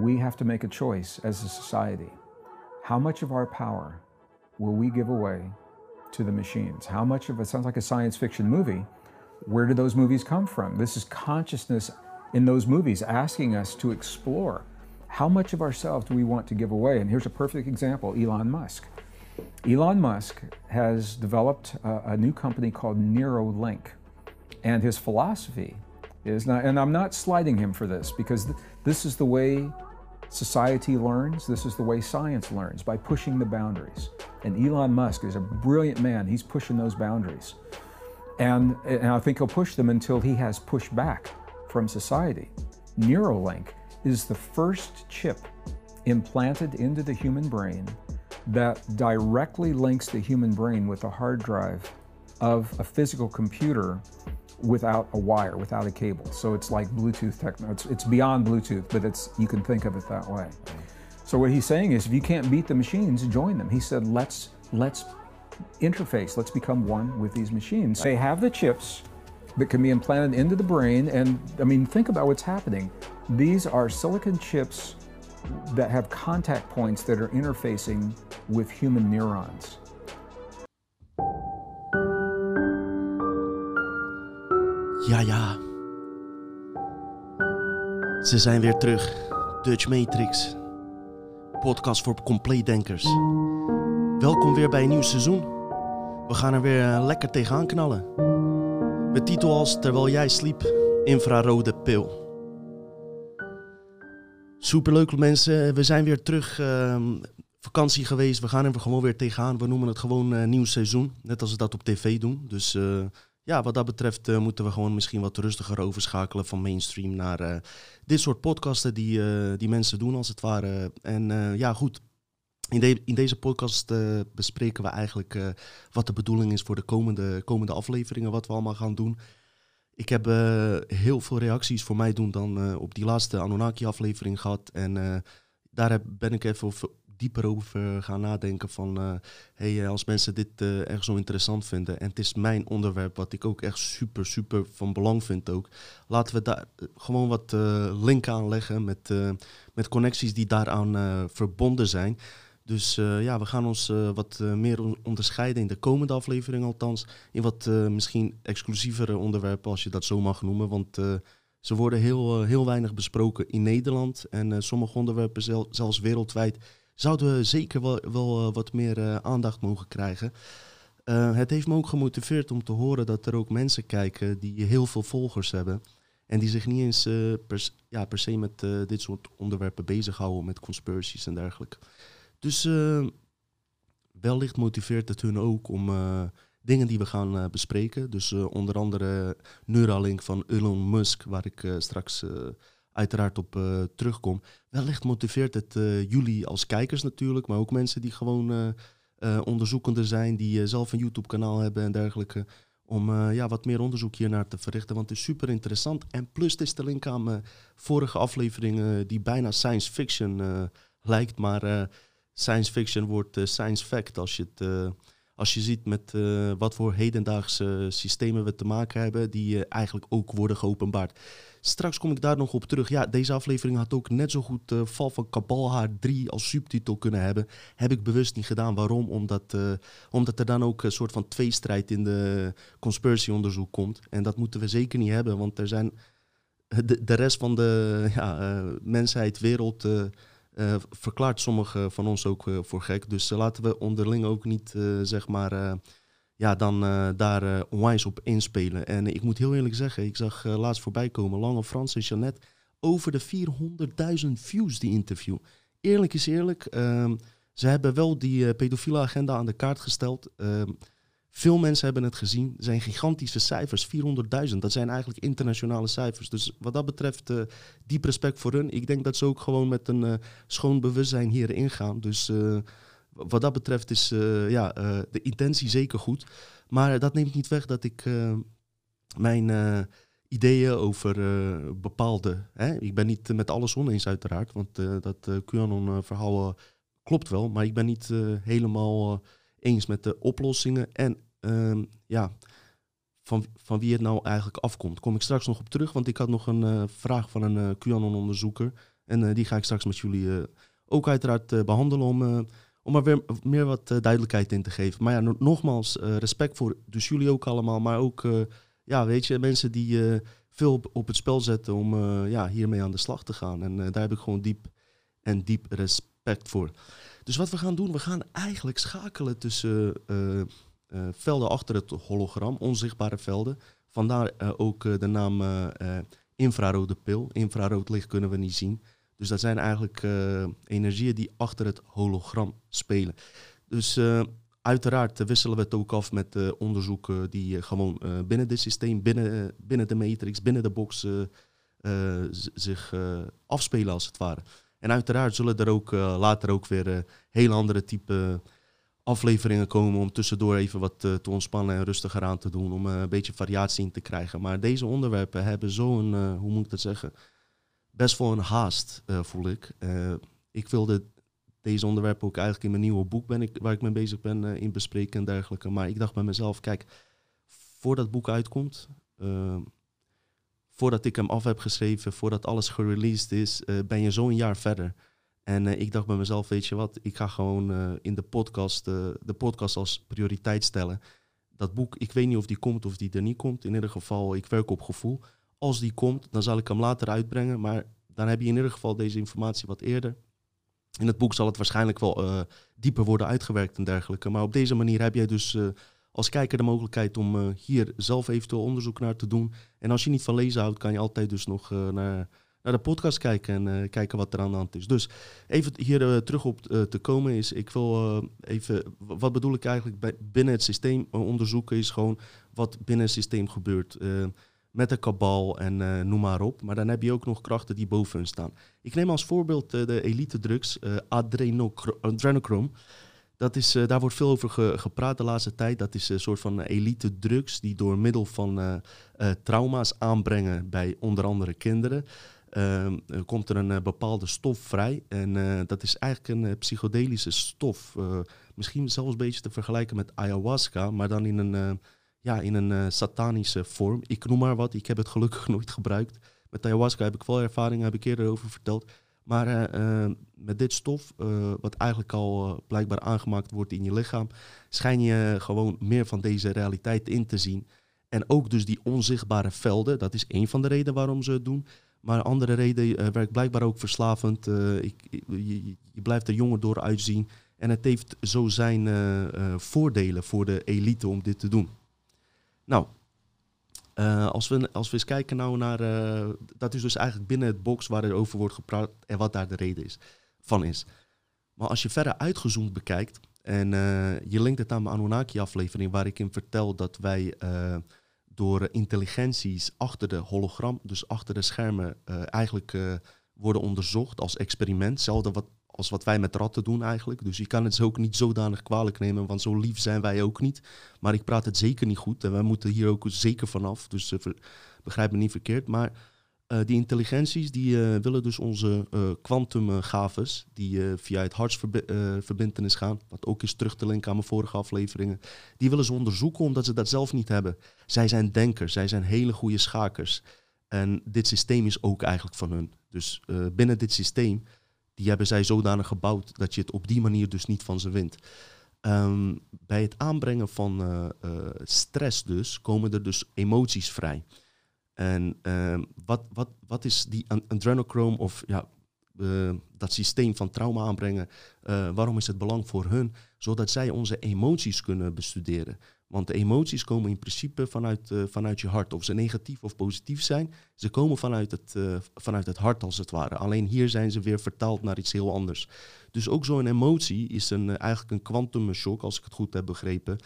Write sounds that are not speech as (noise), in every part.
we have to make a choice as a society. How much of our power will we give away to the machines? How much of it sounds like a science fiction movie? Where do those movies come from? This is consciousness in those movies asking us to explore how much of ourselves do we want to give away? And here's a perfect example Elon Musk. Elon Musk has developed a, a new company called Neuralink. And his philosophy is not, and I'm not slighting him for this because th- this is the way society learns, this is the way science learns by pushing the boundaries. And Elon Musk is a brilliant man, he's pushing those boundaries. And, and I think he'll push them until he has pushback from society. Neuralink is the first chip implanted into the human brain that directly links the human brain with the hard drive of a physical computer without a wire, without a cable. So it's like Bluetooth techno. It's, it's beyond Bluetooth, but it's you can think of it that way. So what he's saying is, if you can't beat the machines, join them. He said, let's let's interface. Let's become one with these machines. They have the chips that can be implanted into the brain, and I mean, think about what's happening. These are silicon chips that have contact points that are interfacing with human neurons. Ja, ja. Ze zijn weer terug. Dutch Matrix. Podcast voor compleetdenkers. Welkom weer bij een nieuw seizoen. We gaan er weer eh, lekker tegenaan knallen. Met titel als Terwijl jij sliep, infrarode pil. Superleuk mensen, we zijn weer terug. ehm, vakantie geweest, we gaan er gewoon weer tegenaan. We noemen het gewoon eh, nieuw seizoen, net als we dat op tv doen. Dus eh, ja, wat dat betreft eh, moeten we gewoon misschien wat rustiger overschakelen van mainstream naar eh, dit soort podcasten die, eh, die mensen doen als het ware. En ja, goed. In, in deze podcast bespreken we eigenlijk wat de bedoeling is voor de komende, komende afleveringen, wat we allemaal gaan doen. Ik heb heel veel reacties voor mij doen dan op die laatste Anunnaki-aflevering gehad. En daar heb, ben ik even over- dieper over gaan nadenken van... eh, hey, eh, als mensen dit eh, echt zo interessant vinden... en het is mijn onderwerp wat ik ook echt super, super van belang vind ook... laten we daar eh, gewoon wat eh link aan leggen met, eh, met connecties die daaraan eh, verbonden zijn... Dus eh, ja, we gaan ons eh, wat eh, meer on- onderscheiden in de komende aflevering althans. In wat eh, misschien exclusievere onderwerpen, als je dat zo mag noemen. Want eh, ze worden heel, eh, heel weinig besproken in Nederland. En eh, sommige onderwerpen, zel- zelfs wereldwijd, zouden we zeker wel, wel eh, wat meer eh, aandacht mogen krijgen. Eh, het heeft me ook gemotiveerd om te horen dat er ook mensen kijken die heel veel volgers hebben. En die zich niet eens per, ja, per se met dit soort onderwerpen bezighouden, met conspiracies en dergelijke. Dus wellicht motiveert het hun ook om dingen die we gaan bespreken. Dus onder andere Neuralink van Elon Musk, waar ik straks uiteraard op eh, terugkom. Wellicht motiveert het eh, jullie als kijkers natuurlijk, maar ook mensen die gewoon eh onderzoekende zijn, die zelf een YouTube-kanaal hebben en dergelijke. Om ja, wat meer onderzoek hiernaar te verrichten, want het is super interessant. En plus, het is de link aan vorige afleveringen, die bijna science fiction lijkt, maar science fiction wordt science fact als je, het, als je ziet met wat voor hedendaagse systemen we te maken hebben, die eigenlijk ook worden geopenbaard. Straks kom ik daar nog op terug. Ja, deze aflevering had ook net zo goed eh, Val van Kabalhaar 3 als subtitel kunnen hebben. Heb ik bewust niet gedaan. Waarom? Omdat, eh, omdat er dan ook een soort van tweestrijd in de conspiracy-onderzoek komt. En dat moeten we zeker niet hebben, want er zijn de, de rest van de (laughs) ja, eh, mensheid, wereld, eh, eh, verklaart sommige van ons ook eh, voor gek. Dus eh, laten we onderling ook niet, eh, zeg maar, eh, ja, dan eh, daar eh, onwijs op inspelen. En ik moet heel eerlijk zeggen, ik zag eh, laatst voorbij komen, Lange Frans en Jeannette, over de 400.000 views die interview. Eerlijk is eerlijk, ehm, ze hebben wel die pedofiele agenda aan de kaart gesteld. Ehm, veel mensen hebben het gezien. Er zijn gigantische cijfers, 400.000. Dat zijn eigenlijk internationale cijfers. Dus wat dat betreft, diep respect voor hun. Ik denk dat ze ook gewoon met een schoon bewustzijn hierin gaan. Dus wat dat betreft is eh, ja, eh, de intentie zeker goed. Maar dat neemt niet weg dat ik eh, mijn ideeën over bepaalde... Hè, ik ben niet met alles oneens uiteraard, want dat eh, QAnon-verhaal klopt wel. Maar ik ben niet helemaal eens met de oplossingen. En ehm, ja, van, van wie het nou eigenlijk afkomt. Kom ik straks nog op terug, want ik had nog een vraag van een QAnon-onderzoeker. En die ga ik straks met jullie ook uiteraard behandelen om, om er weer meer wat duidelijkheid in te geven. Maar ja, nogmaals, respect voor dus jullie ook allemaal, maar ook, ja, weet je, mensen die veel op, op, het spel zetten om ja, hiermee aan de slag te gaan. En daar heb ik gewoon diep en diep respect voor. Dus wat we gaan doen, we gaan eigenlijk schakelen tussen velden achter het hologram, onzichtbare velden. Vandaar ook de naam infrarode pil. Infrarood licht kunnen we niet zien. Dus dat zijn eigenlijk energieën die achter het hologram spelen. Dus uiteraard wisselen we het ook af met onderzoeken die gewoon binnen dit systeem, binnen, binnen de matrix, binnen de box zich afspelen als het ware. En uiteraard zullen er ook uh, later ook weer uh, hele andere type afleveringen komen om tussendoor even wat uh, te ontspannen en rustiger aan te doen, om een beetje variatie in te krijgen. Maar deze onderwerpen hebben zo'n, hoe moet ik dat zeggen, best wel een haast, voel ik. ik wilde deze onderwerpen ook eigenlijk in mijn nieuwe boek ben ik, waar ik mee bezig ben in bespreken en dergelijke. Maar ik dacht bij mezelf, kijk, voordat het boek uitkomt, voordat ik hem af heb geschreven, voordat alles gereleased is, ben je zo'n jaar verder. En ik dacht bij mezelf, weet je wat, ik ga gewoon in de podcast, de podcast als prioriteit stellen. Dat boek, ik weet niet of die komt of die er niet komt. In ieder geval, ik werk op gevoel. Als die komt, dan zal ik hem later uitbrengen. Maar dan heb je in ieder geval deze informatie wat eerder. In het boek zal het waarschijnlijk wel dieper worden uitgewerkt en dergelijke. Maar op deze manier heb jij dus als kijker de mogelijkheid om uh, hier zelf eventueel onderzoek naar te doen. En als je niet van lezen houdt, kan je altijd dus nog naar, naar de podcast kijken en kijken wat er aan de hand is. Dus even hier terug op te komen is, ik wil even, wat bedoel ik eigenlijk bij, binnen het systeem onderzoeken is gewoon wat binnen het systeem gebeurt. Met de kabal en noem maar op. Maar dan heb je ook nog krachten die boven hun staan. Ik neem als voorbeeld de elite drugs, adrenochrome. Dat is, daar wordt veel over gepraat de laatste tijd. Dat is een soort van elite drugs die door middel van trauma's aanbrengen bij onder andere kinderen. Ehm, komt er een bepaalde stof vrij. En dat is eigenlijk een psychedelische stof. misschien zelfs een beetje te vergelijken met ayahuasca, maar dan in een, ja, in een satanische vorm. Ik noem maar wat, ik heb het gelukkig (laughs) nooit gebruikt. Met ayahuasca heb ik wel ervaring, heb ik eerder over verteld. Maar uh, met dit stof, wat eigenlijk al blijkbaar aangemaakt wordt in je lichaam, schijn je gewoon meer van deze realiteit in te zien. En ook dus die onzichtbare velden, dat is één van de redenen waarom ze het doen. Maar een andere reden werkt blijkbaar ook verslavend. Ik, je, je, blijft er jonger door uitzien. En het heeft zo zijn voordelen voor de elite om dit te doen. Nou, uh, als, we, als we eens kijken nou naar, uh, dat is dus eigenlijk binnen het box waar er over wordt gepraat en wat daar de reden is, van is. Maar als je verder uitgezoomd bekijkt en uh, je linkt het aan mijn Anunnaki-aflevering waar ik in vertel dat wij door intelligenties achter de hologram, dus achter de schermen, eigenlijk worden onderzocht als experiment. Hetzelfde wat als wat wij met ratten doen eigenlijk. Dus je kan het ook niet zodanig kwalijk nemen, want zo lief zijn wij ook niet. Maar ik praat het zeker niet goed en wij moeten hier ook zeker vanaf. Dus uh, begrijp me niet verkeerd. Maar uh, die intelligenties die uh, willen dus onze kwantumgaves, die via het hartsverbindenis gaan, wat ook is terug te linken aan mijn vorige afleveringen, die willen ze onderzoeken omdat ze dat zelf niet hebben. Zij zijn denkers, zij zijn hele goede schakers. En dit systeem is ook eigenlijk van hun. Dus binnen dit systeem die hebben zij zodanig gebouwd dat je het op die manier dus niet van ze wint. Um, bij het aanbrengen van uh, uh, stress dus, komen er dus emoties vrij. En uh, wat, wat, wat is die adrenochrome of ja, uh, dat systeem van trauma aanbrengen, waarom is het belang voor hun? Zodat zij onze emoties kunnen bestuderen. Want de emoties komen in principe vanuit, uh, vanuit je hart. Of ze negatief of positief zijn, ze komen vanuit het, uh, vanuit het hart als het ware. Alleen hier zijn ze weer vertaald naar iets heel anders. Dus ook zo'n emotie is een, uh, eigenlijk een kwantumshock, als ik het goed heb begrepen.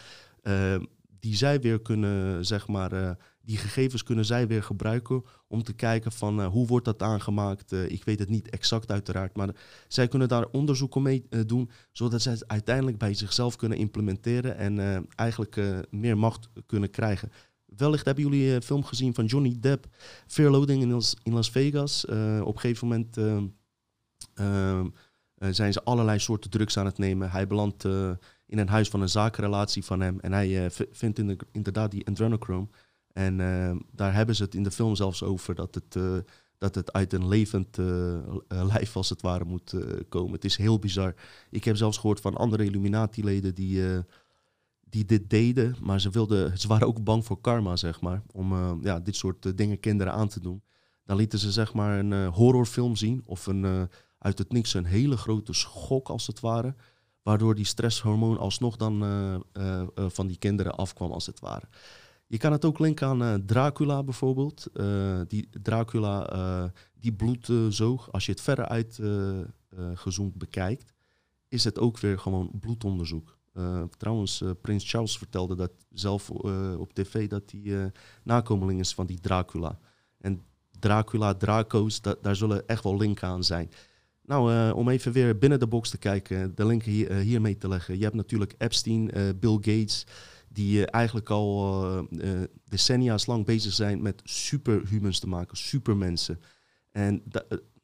Die zij weer kunnen, zeg maar, die gegevens kunnen zij weer gebruiken om te kijken van uh, hoe wordt dat aangemaakt. Uh, ik weet het niet exact uiteraard, maar zij kunnen daar onderzoeken mee doen, zodat zij het uiteindelijk bij zichzelf kunnen implementeren en eigenlijk meer macht kunnen krijgen. Wellicht hebben jullie een film gezien van Johnny Depp, Fear Loading in Las, in Las Vegas. op een gegeven moment zijn ze allerlei soorten drugs aan het nemen. Hij belandt in een huis van een zakenrelatie van hem en hij vindt inderdaad die adrenochrome. En uh, daar hebben ze het in de film zelfs over dat het uh, dat het uit een levend lijf als het ware moet komen. Het is heel bizar. Ik heb zelfs gehoord van andere Illuminati-leden die, die dit deden, maar ze, wilden, (laughs) ze waren ook bang voor karma, zeg maar, om ja, dit soort dingen kinderen aan te doen. Dan lieten ze zeg maar een horrorfilm zien of een, uit het niks een hele grote schok als het ware. Waardoor die stresshormoon alsnog dan uh, uh, van die kinderen afkwam als het ware. Je kan het ook linken aan Dracula bijvoorbeeld. die Dracula die bloed zoog. Als je het verder uitgezoomd bekijkt, is het ook weer gewoon bloedonderzoek. trouwens, Prins Charles vertelde dat zelf op tv dat hij nakomeling is van die Dracula. En Dracula, Draco's, daar zullen echt wel linken aan zijn. Nou, uh, om even weer binnen de box te kijken, de link hier, uh, hiermee te leggen. Je hebt natuurlijk Epstein, Bill Gates, die eigenlijk al decennia's lang bezig zijn met superhumans te maken, supermensen. En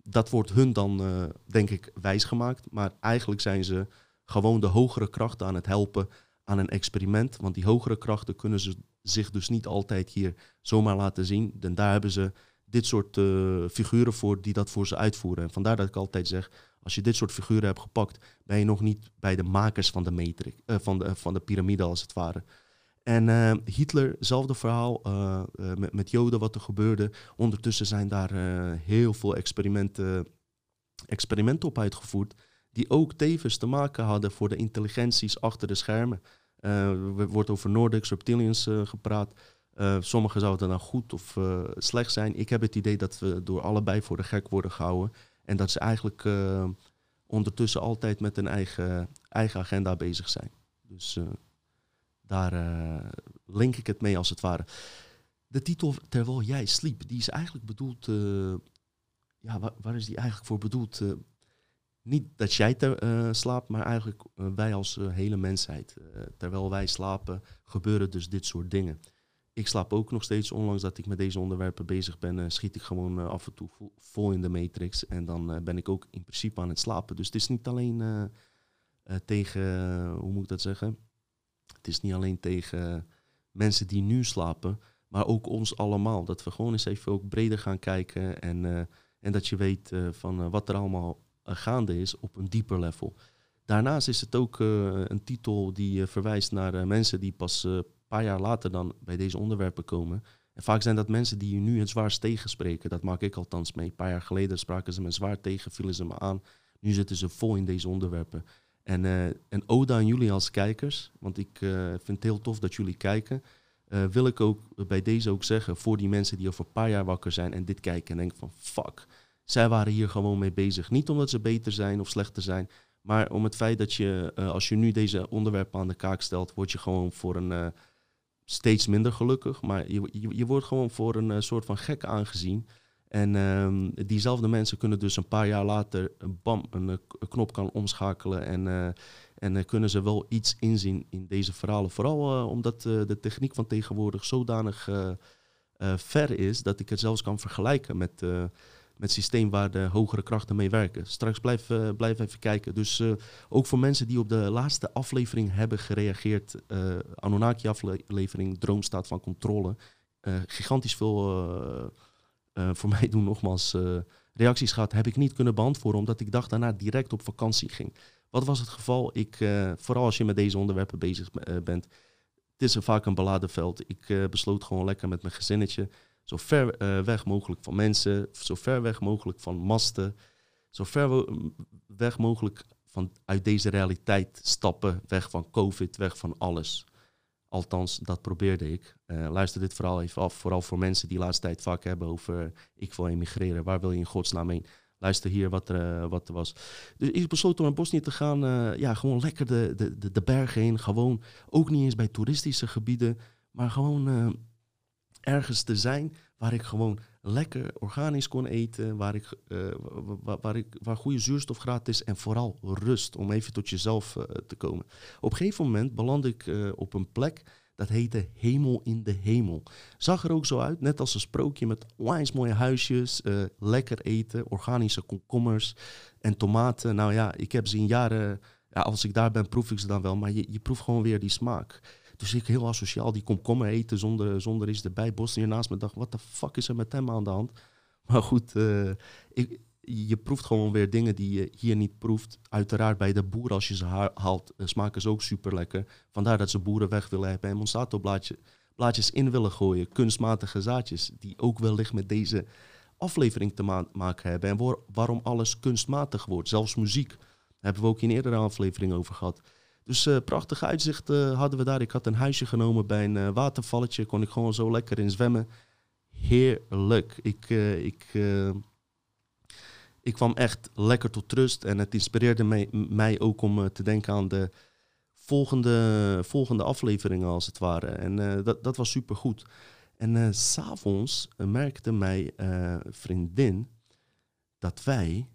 dat wordt hun dan, denk ik, wijsgemaakt. Maar eigenlijk zijn ze gewoon de hogere krachten aan het helpen aan een experiment. Want die hogere krachten kunnen ze zich dus niet altijd hier zomaar laten zien. En daar hebben ze dit soort uh, figuren voor die dat voor ze uitvoeren. En vandaar dat ik altijd zeg, als je dit soort figuren hebt gepakt, ben je nog niet bij de makers van de, matrix, uh, van de, van de piramide als het ware. En Hitler, hetzelfde verhaal met, met Joden wat er gebeurde. Ondertussen zijn daar heel veel experimenten, experimenten op uitgevoerd, die ook tevens te maken hadden voor de intelligenties achter de schermen. er wordt over Nordics, reptilians gepraat. Uh, sommigen zouden dan goed of uh, slecht zijn. Ik heb het idee dat we door allebei voor de gek worden gehouden. En dat ze eigenlijk uh, ondertussen altijd met een eigen, eigen agenda bezig zijn. Dus daar link ik het mee als het ware. De titel Terwijl jij sliep, die is eigenlijk bedoeld. ja, waar, waar, is die eigenlijk voor bedoeld? niet dat jij slaapt, maar eigenlijk wij als hele mensheid. terwijl wij slapen, gebeuren dus dit soort dingen ik slaap ook nog steeds, ondanks dat ik met deze onderwerpen bezig ben, uh, schiet ik gewoon uh, af en toe vol, in de matrix. En dan uh, ben ik ook in principe aan het slapen. Dus het is niet alleen tegen, hoe moet ik dat zeggen? Het is niet alleen tegen mensen die nu slapen, maar ook ons allemaal. Dat we gewoon eens even ook breder gaan kijken en, en dat je weet van wat er allemaal gaande is op een dieper level. Daarnaast is het ook een titel die verwijst naar mensen die pas paar jaar later dan bij deze onderwerpen komen. En vaak zijn dat mensen die je nu het zwaarst tegenspreken. Dat maak ik althans mee. Een paar jaar geleden spraken ze me zwaar tegen, vielen ze me aan. Nu zitten ze vol in deze onderwerpen. En, uh, en ode aan jullie als kijkers, want ik uh, vind het heel tof dat jullie kijken. Uh, wil ik ook bij deze ook zeggen, voor die mensen die over een paar jaar wakker zijn en dit kijken en denken van fuck, zij waren hier gewoon mee bezig. Niet omdat ze beter zijn of slechter zijn, maar om het feit dat je, als je nu deze onderwerpen aan de kaak stelt, word je gewoon voor een steeds minder gelukkig. Maar je, je, wordt gewoon voor een uh, soort van gek aangezien. En um, diezelfde mensen kunnen dus een paar jaar later bam, een, een knop kan omschakelen. En, en kunnen ze wel iets inzien in deze verhalen. Vooral omdat de techniek van tegenwoordig zodanig ver is dat ik het zelfs kan vergelijken met met systeem waar de hogere krachten mee werken. Straks blijf, uh, blijf even kijken. Dus uh, ook voor mensen die op de laatste aflevering hebben gereageerd, uh, Anunnaki-aflevering, Droomstaat van Controle, gigantisch veel voor (laughs) mij doen nogmaals reacties gehad, heb ik niet kunnen beantwoorden, omdat ik dag daarna direct op vakantie ging. Wat was het geval? Ik, vooral als je met deze onderwerpen bezig bent, het is vaak een beladen veld. Ik besloot gewoon lekker met mijn gezinnetje zo ver uh, weg mogelijk van mensen, zo ver weg mogelijk van masten, zo ver weg mogelijk van uit deze realiteit stappen, weg van COVID, weg van alles. Althans, dat probeerde ik. Uh, luister dit verhaal even af, vooral voor mensen die de laatste tijd vaak hebben over ik wil emigreren, waar wil je in godsnaam heen? Luister hier wat er, uh, wat er was. Dus ik besloot om naar Bosnië te gaan, ja, gewoon lekker de, de, de, de bergen heen, gewoon ook niet eens bij toeristische gebieden, maar gewoon ergens te zijn waar ik gewoon lekker organisch kon eten, waar, ik, uh, waar, ik, waar goede zuurstofgraad is en vooral rust om even tot jezelf uh, te komen. Op een gegeven moment belandde ik uh, op een plek dat heette Hemel in de Hemel. Zag er ook zo uit, net als een sprookje met onwijs mooie huisjes, lekker eten, organische komkommers en tomaten. Nou ja, ik heb ze in jaren, ja, als ik daar ben proef ik ze dan wel, maar je, je proeft gewoon weer die smaak. Dus ik heel asociaal die komkommer eten zonder, zonder iets erbij. Bosnië naast me dacht, wat de fuck is er met hem aan de hand? (laughs) Maar goed, uh, ik, je proeft gewoon weer dingen die je hier niet proeft. Uiteraard bij de boer, als je ze haalt, uh, smaken ze ook super lekker. Vandaar dat ze boeren weg willen hebben en Monsanto blaadje, blaadjes in willen gooien. Kunstmatige zaadjes, die ook wellicht met deze aflevering te ma maken hebben. En waarom alles kunstmatig wordt, zelfs muziek. Daar hebben we ook in eerdere aflevering over gehad. Dus uh, prachtig uitzicht uh, hadden we daar. Ik had een huisje genomen bij een uh, watervalletje. Kon ik gewoon zo lekker in zwemmen. Heerlijk. Ik, ik, ik kwam echt lekker tot rust. En het inspireerde mij, mij ook om te denken aan de volgende, volgende afleveringen als het ware. En dat, dat was super goed. En s s'avonds merkte mijn vriendin dat wij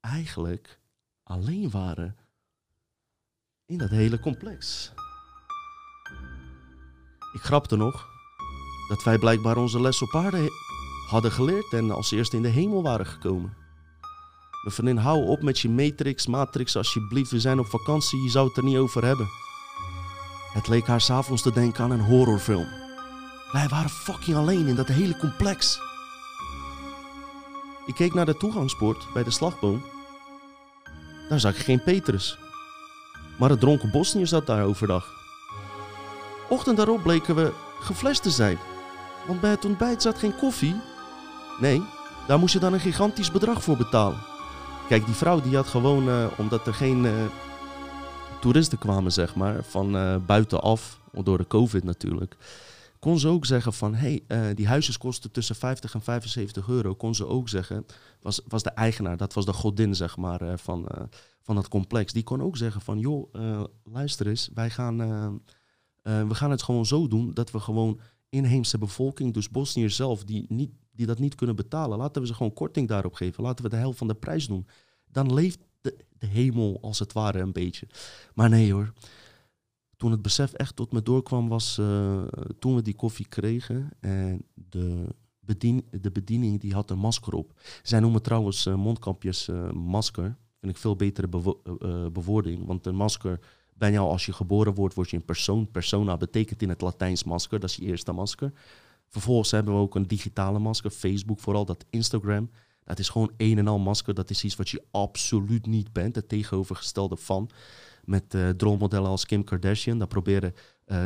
eigenlijk alleen waren in dat hele complex. Ik grapte nog dat wij blijkbaar onze les op aarde hadden geleerd en als eerste in de hemel waren gekomen. Mijn vriendin, hou op met je matrix, matrix alsjeblieft, we zijn op vakantie, je zou het er niet over hebben. Het leek haar s'avonds te denken aan een horrorfilm. Wij waren fucking alleen in dat hele complex. Ik keek naar de toegangspoort bij de slagboom. Daar zag ik geen Petrus. Maar het dronken Bosnier zat daar overdag. Ochtend daarop bleken we geflasht te zijn. Want bij het ontbijt zat geen koffie. Nee, daar moest je dan een gigantisch bedrag voor betalen. Kijk, die vrouw die had gewoon, uh, omdat er geen uh, toeristen kwamen, zeg maar, van uh, buitenaf, door de COVID natuurlijk, kon ze ook zeggen van, hé, hey, die huisjes kosten tussen 50 en 75 euro. Kon ze ook zeggen, was, was de eigenaar, dat was de godin, zeg maar, van van dat complex, die kon ook zeggen van, joh, uh, luister eens, wij gaan, uh, uh, we gaan het gewoon zo doen dat we gewoon inheemse bevolking, dus Bosniërs zelf, die, niet, die dat niet kunnen betalen, laten we ze gewoon korting daarop geven. Laten we de helft van de prijs doen. Dan leeft de, de hemel als het ware een beetje. Maar nee hoor. Toen het besef echt tot me doorkwam was toen we die koffie kregen en de, bedien, de bediening die had een masker op. Zij noemen trouwens mondkapjes masker. Vind ik veel betere bewo uh, bewoording. Want een masker al als je geboren wordt, word je een persoon. Persona betekent in het Latijns masker, dat is je eerste masker. Vervolgens hebben we ook een digitale masker, Facebook vooral, dat Instagram. Dat is gewoon een en al masker. Dat is iets wat je absoluut niet bent. Het tegenovergestelde van. Met uh, droommodellen als Kim Kardashian. Daar proberen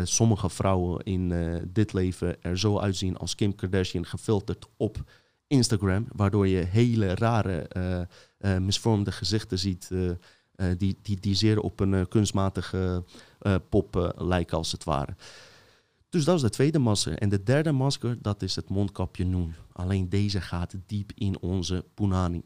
sommige vrouwen in dit leven er zo uitzien als Kim Kardashian, gefilterd op Instagram. Waardoor je hele rare uh, misvormde gezichten ziet. Uh, die, die, die zeer op een kunstmatige pop lijken, als het ware. Dus dat is de tweede masker. En de derde masker, dat is het mondkapje Noen. Alleen deze gaat diep in onze Punani.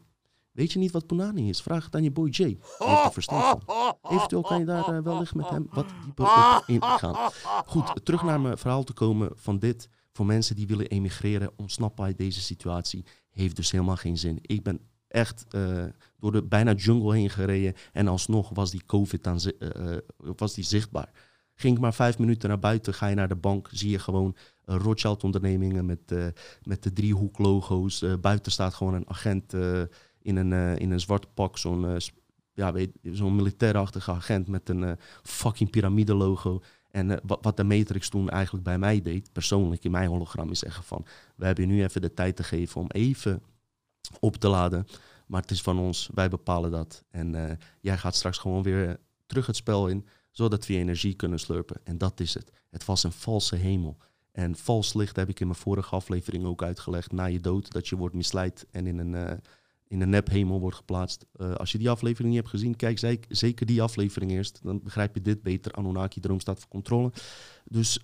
Weet je niet wat Punani is? Vraag het aan je boy Jay. Heeft van. Eventueel kan je daar uh, wellicht met hem wat dieper op ingaan. Goed, terug naar mijn verhaal te komen van dit. Voor mensen die willen emigreren, ontsnappen uit deze situatie, heeft dus helemaal geen zin. Ik ben echt uh, door de bijna jungle heen gereden. En alsnog was die COVID dan, uh, was die zichtbaar. Ging ik maar vijf minuten naar buiten, ga je naar de bank, zie je gewoon Rothschild-ondernemingen met, met de driehoek-logo's. Buiten staat gewoon een agent in, een, in een zwart pak, zo'n ja, zo'n militairachtige agent met een fucking piramide-logo. En wat, wat de Matrix toen eigenlijk bij mij deed, persoonlijk in mijn hologram, is zeggen van... we hebben nu even de tijd te geven om even op te laden. Maar het is van ons, wij bepalen dat. En uh, jij gaat straks gewoon weer terug het spel in, zodat we energie kunnen slurpen. En dat is het. Het was een valse hemel. En vals licht heb ik in mijn vorige aflevering ook uitgelegd. Na je dood, dat je wordt misleid en in een, uh, in een nephemel wordt geplaatst. Uh, als je die aflevering niet hebt gezien, kijk zeker die aflevering eerst. Dan begrijp je dit beter. Anunnaki droom staat voor controle. Dus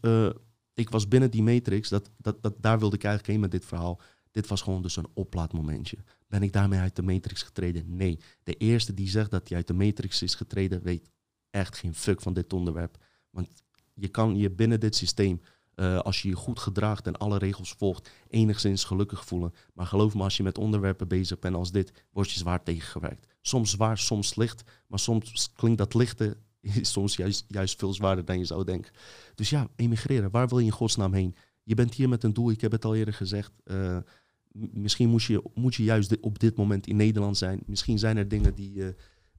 ik was binnen die matrix. Dat, dat, dat, daar wilde ik eigenlijk heen met dit verhaal. Dit was gewoon dus een oplaadmomentje. Ben ik daarmee uit de matrix getreden? Nee. De eerste die zegt dat hij uit de matrix is getreden, weet echt geen fuck van dit onderwerp. Want je kan je binnen dit systeem, uh, als je je goed gedraagt en alle regels volgt, enigszins gelukkig voelen. Maar geloof me, als je met onderwerpen bezig bent als dit, word je zwaar tegengewerkt. Soms zwaar, soms licht. Maar soms klinkt dat lichte (laughs) soms juist, juist veel zwaarder dan je zou denken. Dus ja, emigreren. Waar wil je in godsnaam heen? Je bent hier met een doel, ik heb het al eerder gezegd. Uh, misschien moet je, moet je juist op dit moment in Nederland zijn. Misschien zijn er dingen die, uh,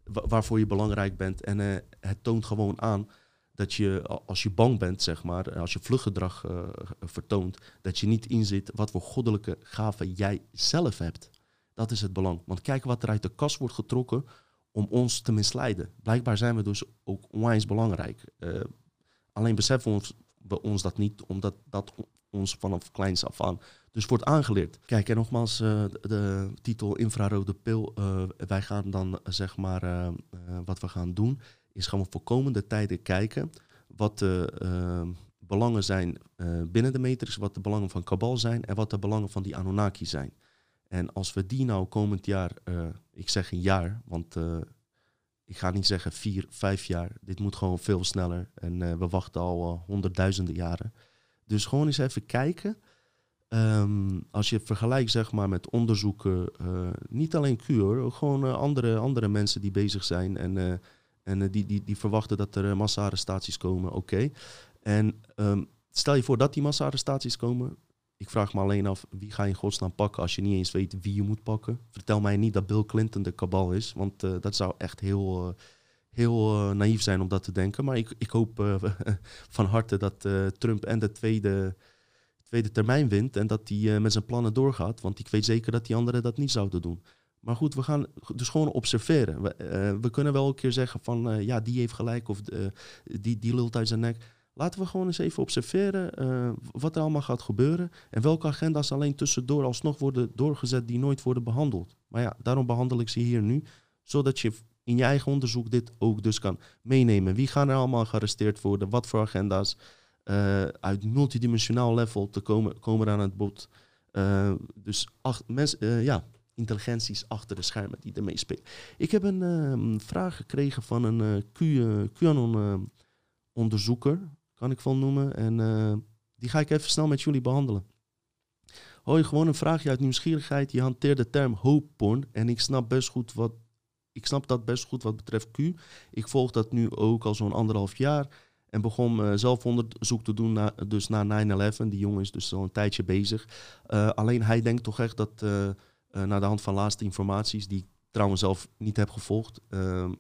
waarvoor je belangrijk bent. En het toont gewoon aan dat je als je bang bent, zeg maar, als je vluchtgedrag uh, vertoont, dat je niet inzit wat voor goddelijke gaven jij zelf hebt. Dat is het belang. Want kijk wat er uit de kast wordt getrokken om ons te misleiden. Blijkbaar zijn we dus ook onwijs belangrijk. Uh, alleen beseffen we ons, ons dat niet, omdat dat ons vanaf kleins af aan dus wordt aangeleerd. Kijk, en nogmaals, uh, de, titel infrarode pil. Wij gaan dan, zeg maar, wat we gaan doen, is gewoon voor komende tijden kijken wat de belangen zijn binnen de matrix, wat de belangen van Kabal zijn en wat de belangen van die Anunnaki zijn. En als we die nou komend jaar, uh, ik zeg een jaar, want uh, ik ga niet zeggen vier, vijf jaar. Dit moet gewoon veel sneller. En we wachten al honderdduizenden jaren. Dus gewoon eens even kijken. Um, als je vergelijkt zeg maar met onderzoeken, niet alleen Q hoor, gewoon andere, andere mensen die bezig zijn en, en die, die, die verwachten dat er massa-arrestaties komen, oké. En um, stel je voor dat die massa-arrestaties komen, ik vraag me alleen af, wie ga je in godsnaam pakken als je niet eens weet wie je moet pakken? Vertel mij niet dat Bill Clinton de kabal is, want uh, dat zou echt heel, heel naïef zijn om dat te denken. Maar ik, ik hoop (laughs) van harte dat Trump en de tweede, tweede termijn wint en dat hij met zijn plannen doorgaat. Want ik weet zeker dat die anderen dat niet zouden doen. Maar goed, we gaan dus gewoon observeren. We, we kunnen wel een keer zeggen van ja, die heeft gelijk of die, die lult uit zijn nek. Laten we gewoon eens even observeren wat er allemaal gaat gebeuren. En welke agenda's alleen tussendoor alsnog worden doorgezet die nooit worden behandeld. Maar ja, daarom behandel ik ze hier nu. Zodat je in je eigen onderzoek dit ook dus kan meenemen. Wie gaan er allemaal gearresteerd worden? Wat voor agenda's? Uit multidimensionaal level te komen, komen aan het bod. Dus ach, mens, ja, intelligenties achter de schermen die ermee spelen. Ik heb een ehm, vraag gekregen van een QAnon-onderzoeker kan ik van noemen. En uh, die ga ik even snel met jullie behandelen. Hoi, gewoon een vraagje uit nieuwsgierigheid. Je hanteert de term hoopporn en ik snap best goed wat. Ik snap dat best goed wat betreft Q. Ik volg dat nu ook al zo'n anderhalf jaar. En begon uh, zelf onderzoek te doen na, dus na 9-11. Die jongen is dus al een tijdje bezig. Uh, alleen hij denkt toch echt dat, uh, naar de hand van laatste informaties, die ik trouwens zelf niet heb gevolgd, ehm,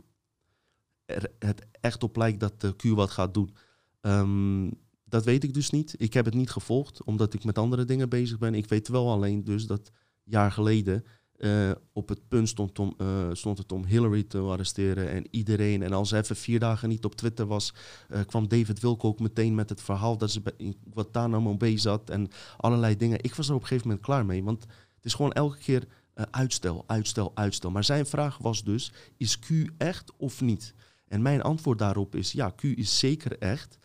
het echt op lijkt dat Q wat gaat doen. Um, dat weet ik dus niet. Ik heb het niet gevolgd, omdat ik met andere dingen bezig ben. Ik weet wel alleen dus dat jaar geleden uh, op het punt stond, om, uh, stond het om Hillary te arresteren en iedereen. En als even vier dagen niet op Twitter was, uh, kwam David Wilco ook meteen met het verhaal dat ze bij, nou mee zat en allerlei dingen. Ik was er op een gegeven moment klaar mee, want het is gewoon elke keer uitstel, uitstel, uitstel. Maar zijn vraag was dus, is Q echt of niet? En mijn antwoord daarop is, ja, Q is zeker echt.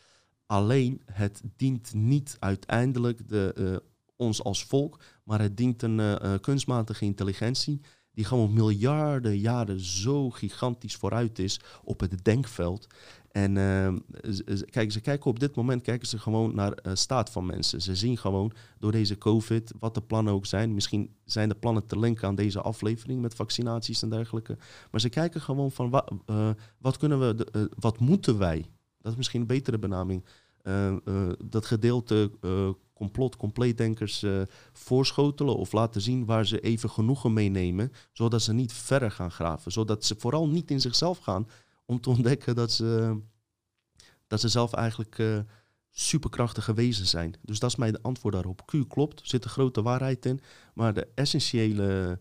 Alleen het dient niet uiteindelijk de, uh, ons als volk, maar het dient een uh, kunstmatige intelligentie die gewoon miljarden jaren zo gigantisch vooruit is op het denkveld. En uh, kijk, ze kijken op dit moment kijken ze gewoon naar de staat van mensen. Ze zien gewoon door deze COVID wat de plannen ook zijn. Misschien zijn de plannen te linken aan deze aflevering met vaccinaties en dergelijke. Maar ze kijken gewoon van uh, wat kunnen we, de, uh, wat moeten wij dat is misschien een betere benaming. Uh, uh, dat gedeelte uh, complot, compleetdenkers voorschotelen of laten zien waar ze even genoegen meenemen, zodat ze niet verder gaan graven. Zodat ze vooral niet in zichzelf gaan om te ontdekken dat ze, dat ze zelf eigenlijk superkrachtige wezen zijn. Dus dat is mijn antwoord daarop. Q klopt, zit een grote waarheid in, maar de essentiële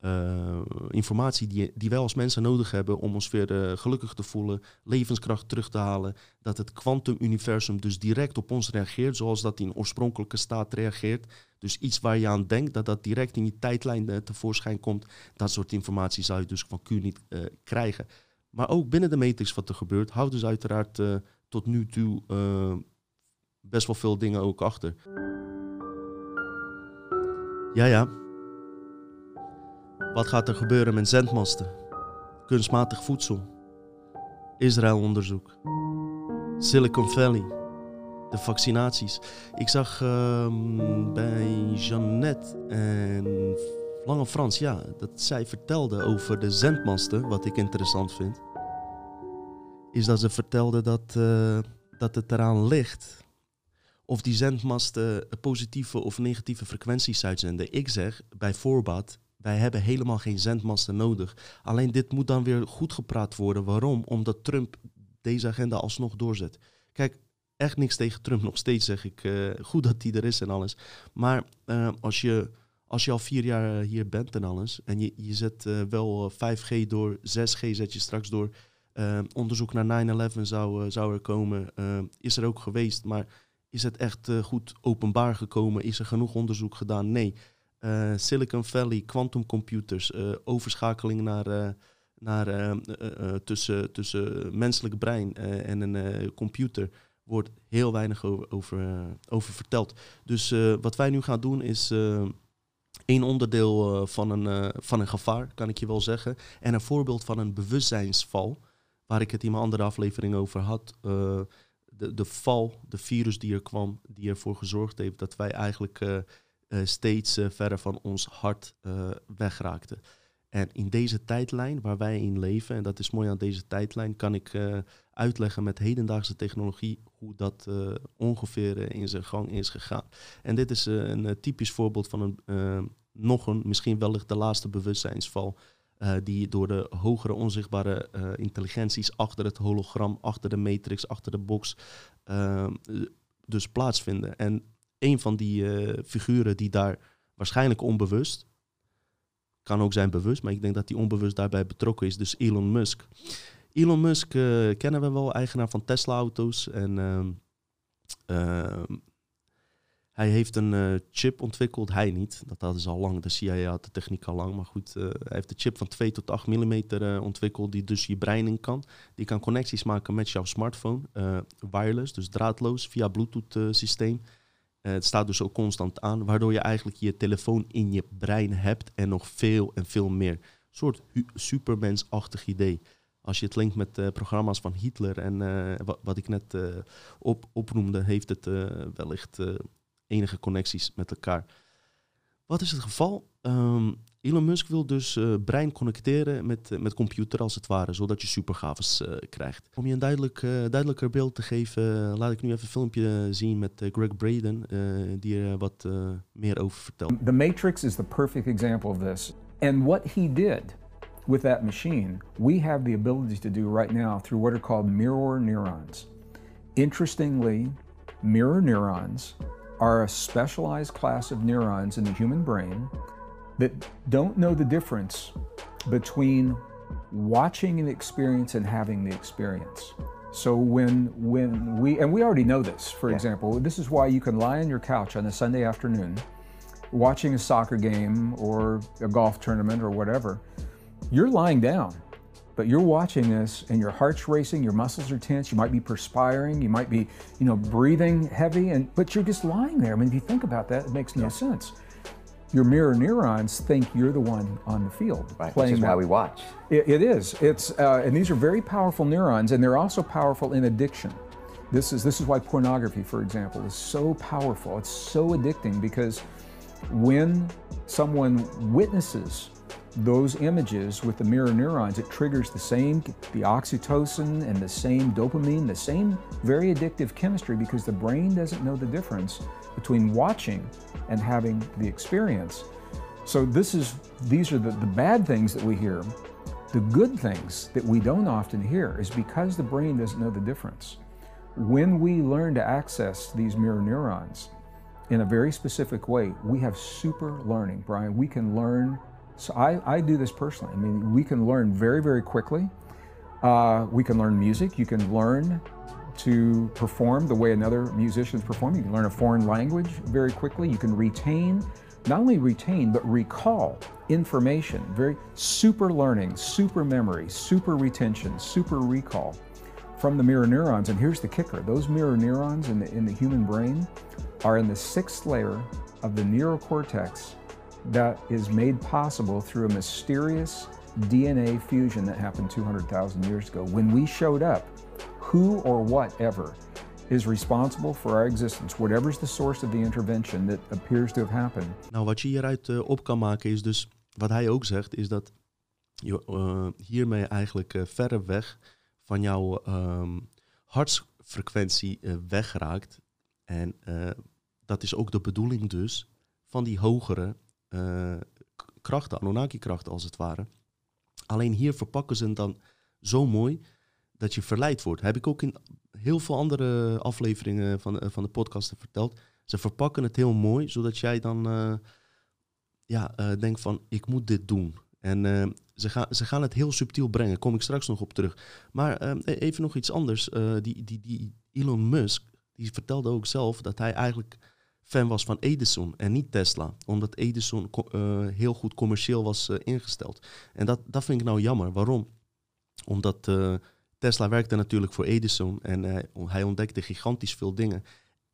uh, informatie die, die wij als mensen nodig hebben om ons weer gelukkig te voelen, levenskracht terug te halen, dat het kwantumuniversum dus direct op ons reageert, zoals dat in oorspronkelijke staat reageert. Dus iets waar je aan denkt, dat dat direct in die tijdlijn uh, tevoorschijn komt, dat soort informatie zou je dus van Q niet krijgen. Maar ook binnen de matrix wat er gebeurt, houdt dus uiteraard tot nu toe best wel veel dingen ook achter. Ja, ja, wat gaat er gebeuren met zendmasten? Kunstmatig voedsel. Israël-onderzoek. Silicon Valley. De vaccinaties. Ik zag uh, bij Jeannette en Lange Frans, ja, dat zij vertelde over de zendmasten, wat ik interessant vind. Is dat ze vertelde dat, uh, dat het eraan ligt of die zendmasten positieve of negatieve frequenties uitzenden. Ik zeg bij voorbaat, wij hebben helemaal geen zendmasten nodig. Alleen dit moet dan weer goed gepraat worden. Waarom? Omdat Trump deze agenda alsnog doorzet. Kijk, echt niks tegen Trump. Nog steeds zeg ik, uh, goed dat hij er is en alles. Maar uh, als, je, als je al vier jaar hier bent en alles... en je, je zet wel 5G door, 6G zet je straks door... onderzoek naar 9-11 zou, zou er komen, is er ook geweest... maar is het echt goed openbaar gekomen? Is er genoeg onderzoek gedaan? Nee. Silicon Valley, quantumcomputers, overschakeling naar naar, tussen, tussen menselijk brein en een computer wordt heel weinig over, over, eh, verteld. Dus uh, wat wij nu gaan doen is uh, één onderdeel van, een, van een gevaar, kan ik je wel zeggen. En een voorbeeld van een bewustzijnsval, waar ik het in mijn andere aflevering over had. de, de val, de virus die er kwam, die ervoor gezorgd heeft dat wij eigenlijk steeds verder van ons hart wegraakten. En in deze tijdlijn waar wij in leven, en dat is mooi aan deze tijdlijn, kan ik uitleggen met hedendaagse technologie hoe dat ongeveer in zijn gang is gegaan. En dit is een typisch voorbeeld van een, nog een, misschien wellicht de laatste bewustzijnsval. die door de hogere onzichtbare intelligenties achter het hologram, achter de matrix, achter de box, dus plaatsvinden. En een van die figuren die daar waarschijnlijk onbewust, kan ook zijn bewust, maar ik denk dat die onbewust daarbij betrokken is, dus Elon Musk. Elon Musk uh, kennen we wel, eigenaar van Tesla-auto's. En uh, uh, hij heeft een uh, chip ontwikkeld. Hij niet, dat hadden ze al lang. De CIA had de techniek al lang. Maar goed, hij heeft een chip van 2 tot 8 mm ontwikkeld. Die dus je brein in kan. Die kan connecties maken met jouw smartphone. wireless, dus draadloos, via Bluetooth-systeem. het staat dus ook constant aan. Waardoor je eigenlijk je telefoon in je brein hebt. En nog veel en veel meer. Een soort supermensachtig idee. Als je het linkt met uh, programma's van Hitler en uh, wat, ik net op, oproemde, heeft het wellicht enige connecties met elkaar. Wat is het geval? Um, Elon Musk wil dus brein connecteren met, met computer als het ware, zodat je supergaves krijgt. Om je een duidelijk, duidelijker beeld te geven, laat ik nu even een filmpje zien met Greg Braden, die er wat meer over vertelt. The Matrix is the perfect example of this. And what he did with that machine, we have the ability to do right now through what are called mirror neurons. Interestingly, mirror neurons are a specialized class of neurons in the human brain that don't know the difference between watching an experience and having the experience. So when when we and we already know this, for yeah. example, this is why you can lie on your couch on a Sunday afternoon watching a soccer game or a golf tournament or whatever you're lying down, but you're watching this and your heart's racing, your muscles are tense, you might be perspiring, you might be, you know, breathing heavy, and but you're just lying there. I mean, if you think about that, it makes no yeah. sense. Your mirror neurons think you're the one on the field right, playing. Which is why we watch. it, it is. It's uh, and these are very powerful neurons, and they're also powerful in addiction. This is this is why pornography, for example, is so powerful. It's so addicting because when someone witnesses those images with the mirror neurons, it triggers the same, the oxytocin and the same dopamine, the same very addictive chemistry because the brain doesn't know the difference between watching and having the experience. So this is, these are the, the bad things that we hear. The good things that we don't often hear is because the brain doesn't know the difference. When we learn to access these mirror neurons in a very specific way, we have super learning, Brian. We can learn so I, I do this personally. I mean, we can learn very, very quickly. Uh, we can learn music. You can learn to perform the way another musician is performing. You can learn a foreign language very quickly. You can retain, not only retain, but recall information. Very super learning, super memory, super retention, super recall from the mirror neurons. And here's the kicker those mirror neurons in the, in the human brain are in the sixth layer of the neurocortex that is made possible through a mysterious DNA fusion that happened 200,000 years ago. When we showed up, who or whatever is responsible for our existence, whatever is the source of the intervention that appears to have happened. Nou, wat je hieruit uh, op kan maken is dus, wat hij ook zegt, is dat je uh, hiermee eigenlijk uh, verre weg van jouw um, hartsfrequentie wegraakt. En dat is ook de bedoeling dus van die hogere krachten, Anunnaki-krachten als het ware. Alleen hier verpakken ze het dan zo mooi dat je verleid wordt. Heb ik ook in heel veel andere afleveringen van, van de podcast verteld. Ze verpakken het heel mooi, zodat jij dan ja, denkt van ik moet dit doen. En ze, gaan, ze gaan het heel subtiel brengen, kom ik straks nog op terug. Maar e-, even nog iets anders. die, die, die Elon Musk, die vertelde ook zelf dat hij eigenlijk fan was van Edison en niet Tesla. Omdat Edison heel goed commercieel was ingesteld. En dat, dat vind ik nou jammer. Waarom? Omdat Tesla werkte natuurlijk voor Edison en hij ontdekte gigantisch veel dingen.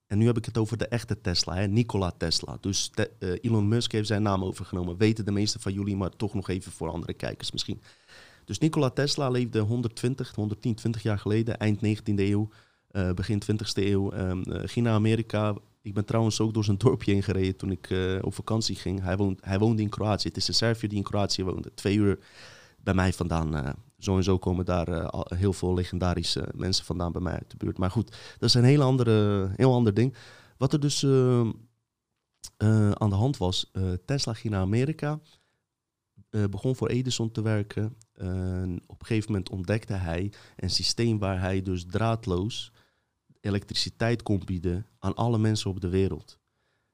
En nu heb ik het over de echte Tesla, hè, Nikola Tesla. Dus te, Elon Musk heeft zijn naam overgenomen. Weten de meeste van jullie, maar toch nog even voor andere kijkers misschien. Dus Nikola Tesla leefde 120, 110, 20 jaar geleden, eind 19e eeuw. Uh, begin 20e eeuw. Ging naar Amerika, ik ben trouwens ook door zijn dorpje heen gereden toen ik op vakantie ging. Hij, woont, hij woonde in Kroatië. Het is een Serviër die in Kroatië woonde. Twee uur bij mij vandaan. Uh, zo en zo komen daar uh, heel veel legendarische mensen vandaan bij mij uit de buurt. Maar goed, dat is een heel, andere, heel ander ding. Wat er dus aan de hand was, Tesla ging naar Amerika. begon voor Edison te werken. op een gegeven moment ontdekte hij een systeem waar hij dus draadloos elektriciteit kon bieden aan alle mensen op de wereld.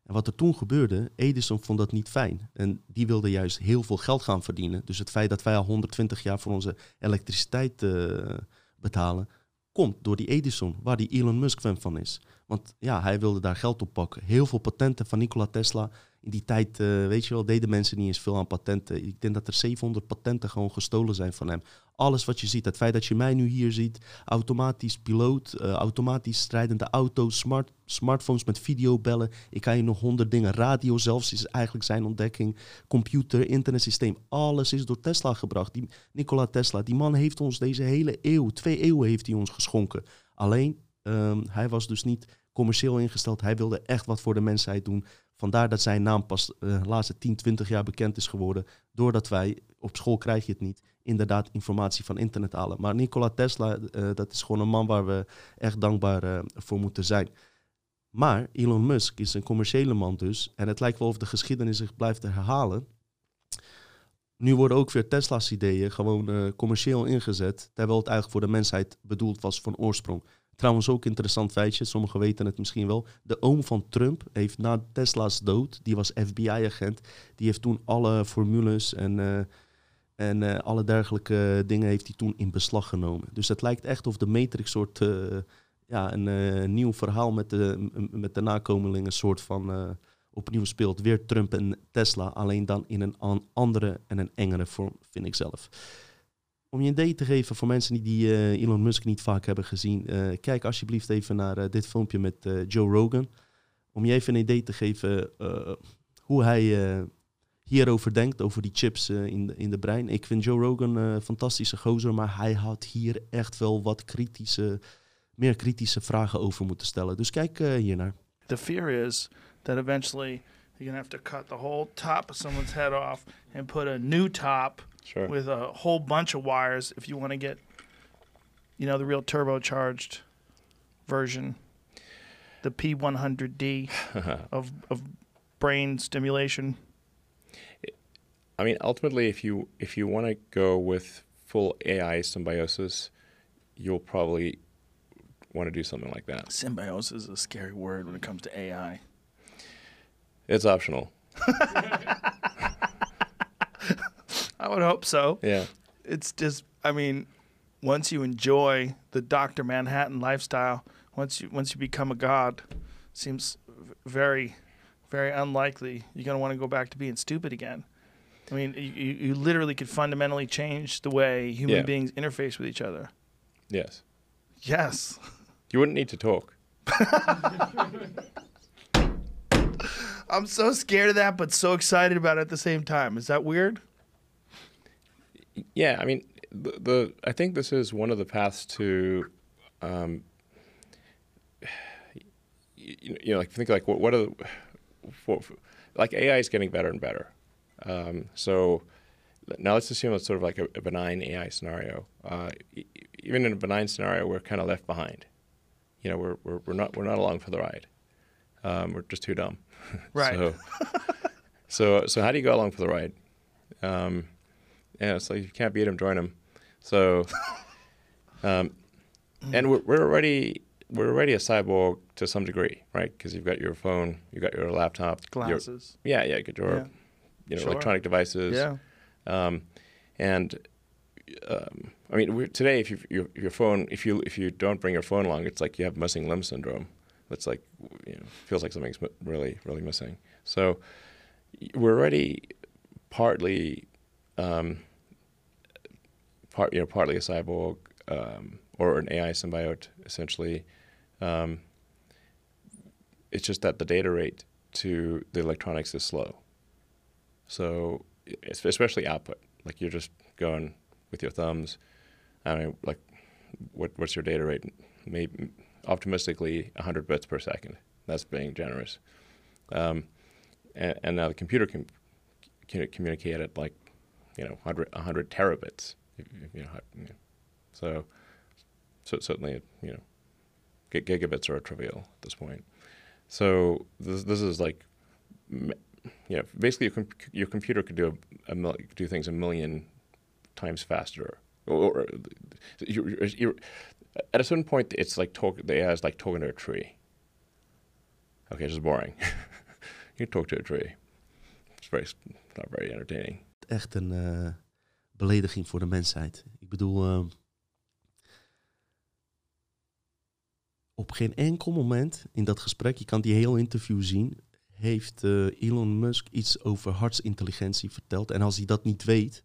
En wat er toen gebeurde, Edison vond dat niet fijn. En die wilde juist heel veel geld gaan verdienen. Dus het feit dat wij al 120 jaar voor onze elektriciteit uh, betalen, komt door die Edison, waar die Elon Musk fan van is. Want ja, hij wilde daar geld op pakken. Heel veel patenten van Nikola Tesla. In die tijd, uh, weet je wel, deden mensen niet eens veel aan patenten. Ik denk dat er 700 patenten gewoon gestolen zijn van hem. Alles wat je ziet, het feit dat je mij nu hier ziet, automatisch piloot, uh, automatisch strijdende auto's, smart, smartphones met videobellen. Ik kan je nog honderd dingen, radio zelfs is eigenlijk zijn ontdekking, computer, internetsysteem. Alles is door Tesla gebracht. Die, Nikola Tesla, die man heeft ons deze hele eeuw, twee eeuwen heeft hij ons geschonken. Alleen, um, hij was dus niet commercieel ingesteld. Hij wilde echt wat voor de mensheid doen. Vandaar dat zijn naam pas uh, de laatste 10, 20 jaar bekend is geworden. Doordat wij, op school krijg je het niet, inderdaad informatie van internet halen. Maar Nikola Tesla, uh, dat is gewoon een man waar we echt dankbaar uh, voor moeten zijn. Maar Elon Musk is een commerciële man dus. En het lijkt wel of de geschiedenis zich blijft herhalen. Nu worden ook weer Tesla's ideeën gewoon commercieel ingezet. Terwijl het eigenlijk voor de mensheid bedoeld was van oorsprong. Trouwens ook interessant feitje, sommigen weten het misschien wel. De oom van Trump heeft na Tesla's dood, die was FBI-agent, die heeft toen alle formules en, uh, en uh, alle dergelijke dingen heeft hij toen in beslag genomen. Dus het lijkt echt of de Matrix soort uh, ja, een nieuw verhaal met de, met de nakomelingen soort van opnieuw speelt. Weer Trump en Tesla, alleen dan in een andere en een engere vorm, vind ik zelf. Om je een idee te geven voor mensen die, uh, Elon Musk niet vaak hebben gezien, uh, kijk alsjeblieft even naar uh, dit filmpje met Joe Rogan. Om je even een idee te geven hoe hij hierover denkt, over die chips in, de, in de brein. Ik vind Joe Rogan een fantastische gozer, maar hij had hier echt wel wat kritische, meer kritische vragen over moeten stellen. Dus kijk hier naar. The fear is that eventually you're gonna have to cut the whole top of someone's head off and put a new top Sure. with a whole bunch of wires if you want to get, you know, the real turbocharged version, the P100D (laughs) of of brain stimulation. I mean, ultimately, if you if you want to go with full AI symbiosis, you'll probably want to do something like that. Symbiosis is a scary word when it comes to AI. It's optional. (laughs) I would hope so. Yeah. It's just, I mean, once you enjoy the Doctor Manhattan lifestyle, once you once you become a god, seems very, very unlikely you're gonna want to go back to being stupid again. I mean, you, you literally could fundamentally change the way human Yeah. beings interface with each other. Yes. Yes. You wouldn't need to talk. (laughs) I'm so scared of that, but so excited about it at the same time. Is that weird? Yeah, I mean, the, the I think this is one of the paths to, um, you, you know, like think like what what are the, like AI is getting better and better. Um, so now let's assume it's sort of like a, a benign AI scenario. Uh, e- even in a benign scenario, we're kind of left behind. You know, we're, we're, we're not we're not along for the ride. Um, we're just too dumb. (laughs) Right. so, so so how do you go along for the ride? Um, yeah, it's like if you can't beat them, join them. So, (laughs) um, and we're, we're already we're already a cyborg to some degree, right? Because you've got your phone, you've got your laptop, your- Glasses. yeah, yeah, you got your Yeah. you know Sure. electronic devices, Yeah. um, and um, I mean we're, today if you, your your phone if you if you don't bring your phone along, it's like you have missing limb syndrome. It's like you know feels like something's really really missing. So we're already partly um, part you know partly a cyborg um, or an AI symbiote essentially. Um, it's just that the data rate to the electronics is slow. So especially output, like you're just going with your thumbs. I mean, like, what what's your data rate? Maybe optimistically 100 bits per second. That's being generous. Um, and, and now the computer can, can communicate at like, you know, 100, 100 terabits. You know. So, so certainly, you know, gigabits are trivial at this point. So this this is like, you know, basically your, com- your computer could do a, a mil- do things a million times faster. Or, you're, you're- at a certain point, it's like talk. The AI is like talking to a tree. Okay, it's just boring. (laughs) you talk to a tree. It's very not very entertaining. Echt een eh, belediging voor de mensheid. Ik bedoel, eh, op geen enkel moment in dat gesprek, je kan die heel interview zien, heeft eh, Elon Musk iets over hartsintelligentie verteld. En als hij dat niet weet,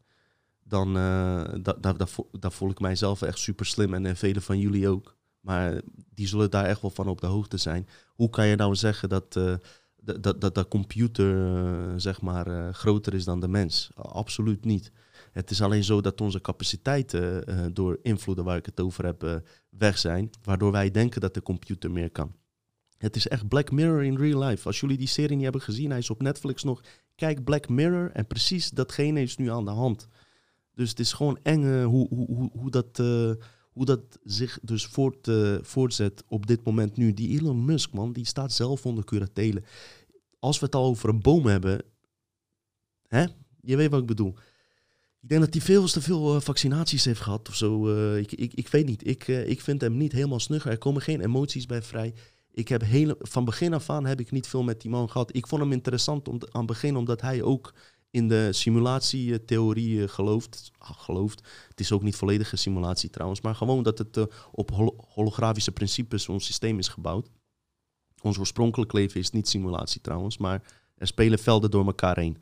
dan da, da, da, daar voel ik mijzelf echt super slim en, en velen van jullie ook. Maar die zullen daar echt wel van op de hoogte zijn. Hoe kan je nou zeggen dat dat, dat, dat de computer eh, zeg maar, eh, groter is dan de mens? Absoluut niet. Het is alleen zo dat onze capaciteiten eh, door invloeden waar ik het over heb weg zijn, waardoor wij denken dat de computer meer kan. Het is echt Black Mirror in real life. Als jullie die serie niet hebben gezien, hij is op Netflix nog. Kijk Black Mirror en precies datgene is nu aan de hand. Dus het is gewoon eng hoe, hoe, hoe, hoe, dat, hoe dat zich dus voort, eh, voortzet op dit moment nu. Die Elon Musk, man, die staat zelf onder curatele. Als we het al over een boom hebben, hè? je weet wat ik bedoel. Ik denk dat hij veel te veel eh, vaccinaties heeft gehad of zo. eh, ik, ik, ik weet niet. Ik, ik vind hem niet helemaal snugger. Er komen geen emoties bij vrij. Ik heb hele, van begin af aan heb ik niet veel met die man gehad. Ik vond hem interessant om, aan het begin, omdat hij ook in de simulatietheorie gelooft. Ah, gelooft. Het is ook niet volledige simulatie trouwens, maar gewoon dat het uh, op hol holografische principes ons systeem is gebouwd. Ons oorspronkelijk leven is niet simulatie trouwens, maar er spelen velden door elkaar heen.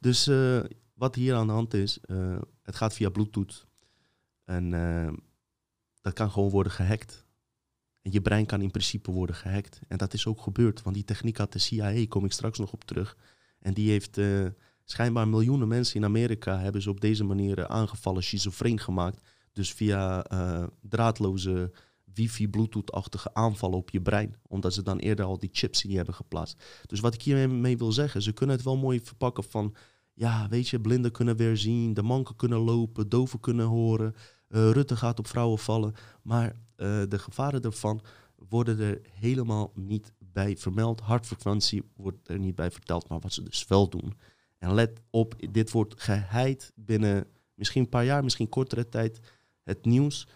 Dus uh, wat hier aan de hand is, het gaat via Bluetooth. En dat kan gewoon worden gehackt. En je brein kan in principe worden gehackt. En dat is ook gebeurd, want die techniek had de CIA, kom ik straks nog op terug. En die heeft schijnbaar miljoenen mensen in Amerika hebben ze op deze manier uh, aangevallen, schizofreen gemaakt. Dus via uh, draadloze wifi, bluetooth-achtige aanvallen op je brein. Omdat ze dan eerder al die chips in je hebben geplaatst. Dus wat ik hiermee wil zeggen, ze kunnen het wel mooi verpakken van... Ja, weet je, blinden kunnen weer zien, de manken kunnen lopen, doven kunnen horen... Rutte gaat op vrouwen vallen. Maar de gevaren daarvan worden er helemaal niet bij vermeld. Hartfrequentie wordt er niet bij verteld, maar wat ze dus wel doen. En let op, dit wordt geheid binnen misschien een paar jaar, misschien kortere tijd. Het nieuws.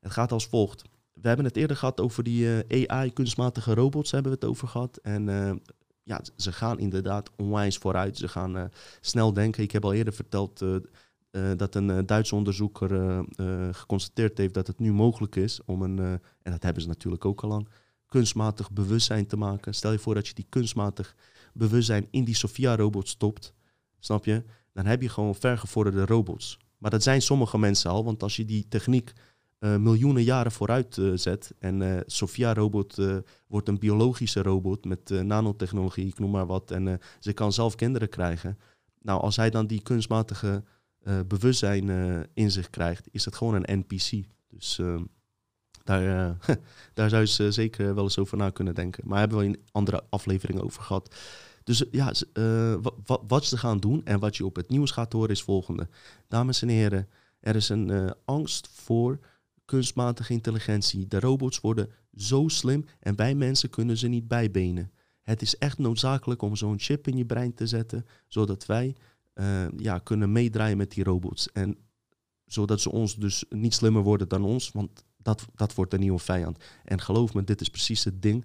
Het gaat als volgt. We hebben het eerder gehad over die uh, AI, kunstmatige robots, hebben we het over gehad. En uh, ja, ze gaan inderdaad onwijs vooruit. Ze gaan uh, snel denken. Ik heb al eerder verteld dat een Duitse onderzoeker geconstateerd heeft dat het nu mogelijk is om een, en dat hebben ze natuurlijk ook al lang, kunstmatig bewustzijn te maken. Stel je voor dat je die kunstmatig bewustzijn in die Sophia-robot stopt, snap je? Dan heb je gewoon vergevorderde robots. Maar dat zijn sommige mensen al, want als je die techniek uh, miljoenen jaren vooruit uh, zet en uh, Sophia-robot wordt een biologische robot met nanotechnologie, ik noem maar wat, en ze kan zelf kinderen krijgen. Nou, als hij dan die kunstmatige bewustzijn in zich krijgt, is het gewoon een NPC. Dus daar, (laughs) daar zou je zeker wel eens over na kunnen denken. Maar hebben we in andere afleveringen over gehad. Dus ja, uh, wat, wat ze gaan doen en wat je op het nieuws gaat horen is volgende. Dames en heren, er is een uh, angst voor kunstmatige intelligentie. De robots worden zo slim en bij mensen kunnen ze niet bijbenen. Het is echt noodzakelijk om zo'n chip in je brein te zetten, zodat wij uh, ja, kunnen meedraaien met die robots. En zodat ze ons dus niet slimmer worden dan ons, want dat, dat wordt de nieuwe vijand. En geloof me, dit is precies het ding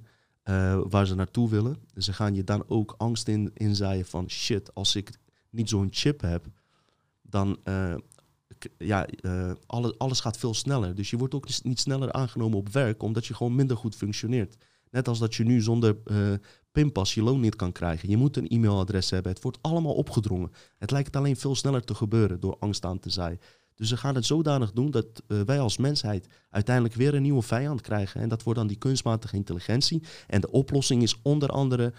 uh, waar ze naartoe willen. Ze gaan je dan ook angst in, inzaaien van shit, als ik niet zo'n chip heb, dan uh, ja, uh, alles, alles gaat veel sneller. Dus je wordt ook niet sneller aangenomen op werk, omdat je gewoon minder goed functioneert. Net als dat je nu zonder pinpas je loon niet kan krijgen. Je moet een e-mailadres hebben. Het wordt allemaal opgedrongen. Het lijkt alleen veel sneller te gebeuren door angst aan te zaaien. Dus ze gaan het zodanig doen dat uh, wij als mensheid uiteindelijk weer een nieuwe vijand krijgen. En dat wordt dan die kunstmatige intelligentie. En de oplossing is onder andere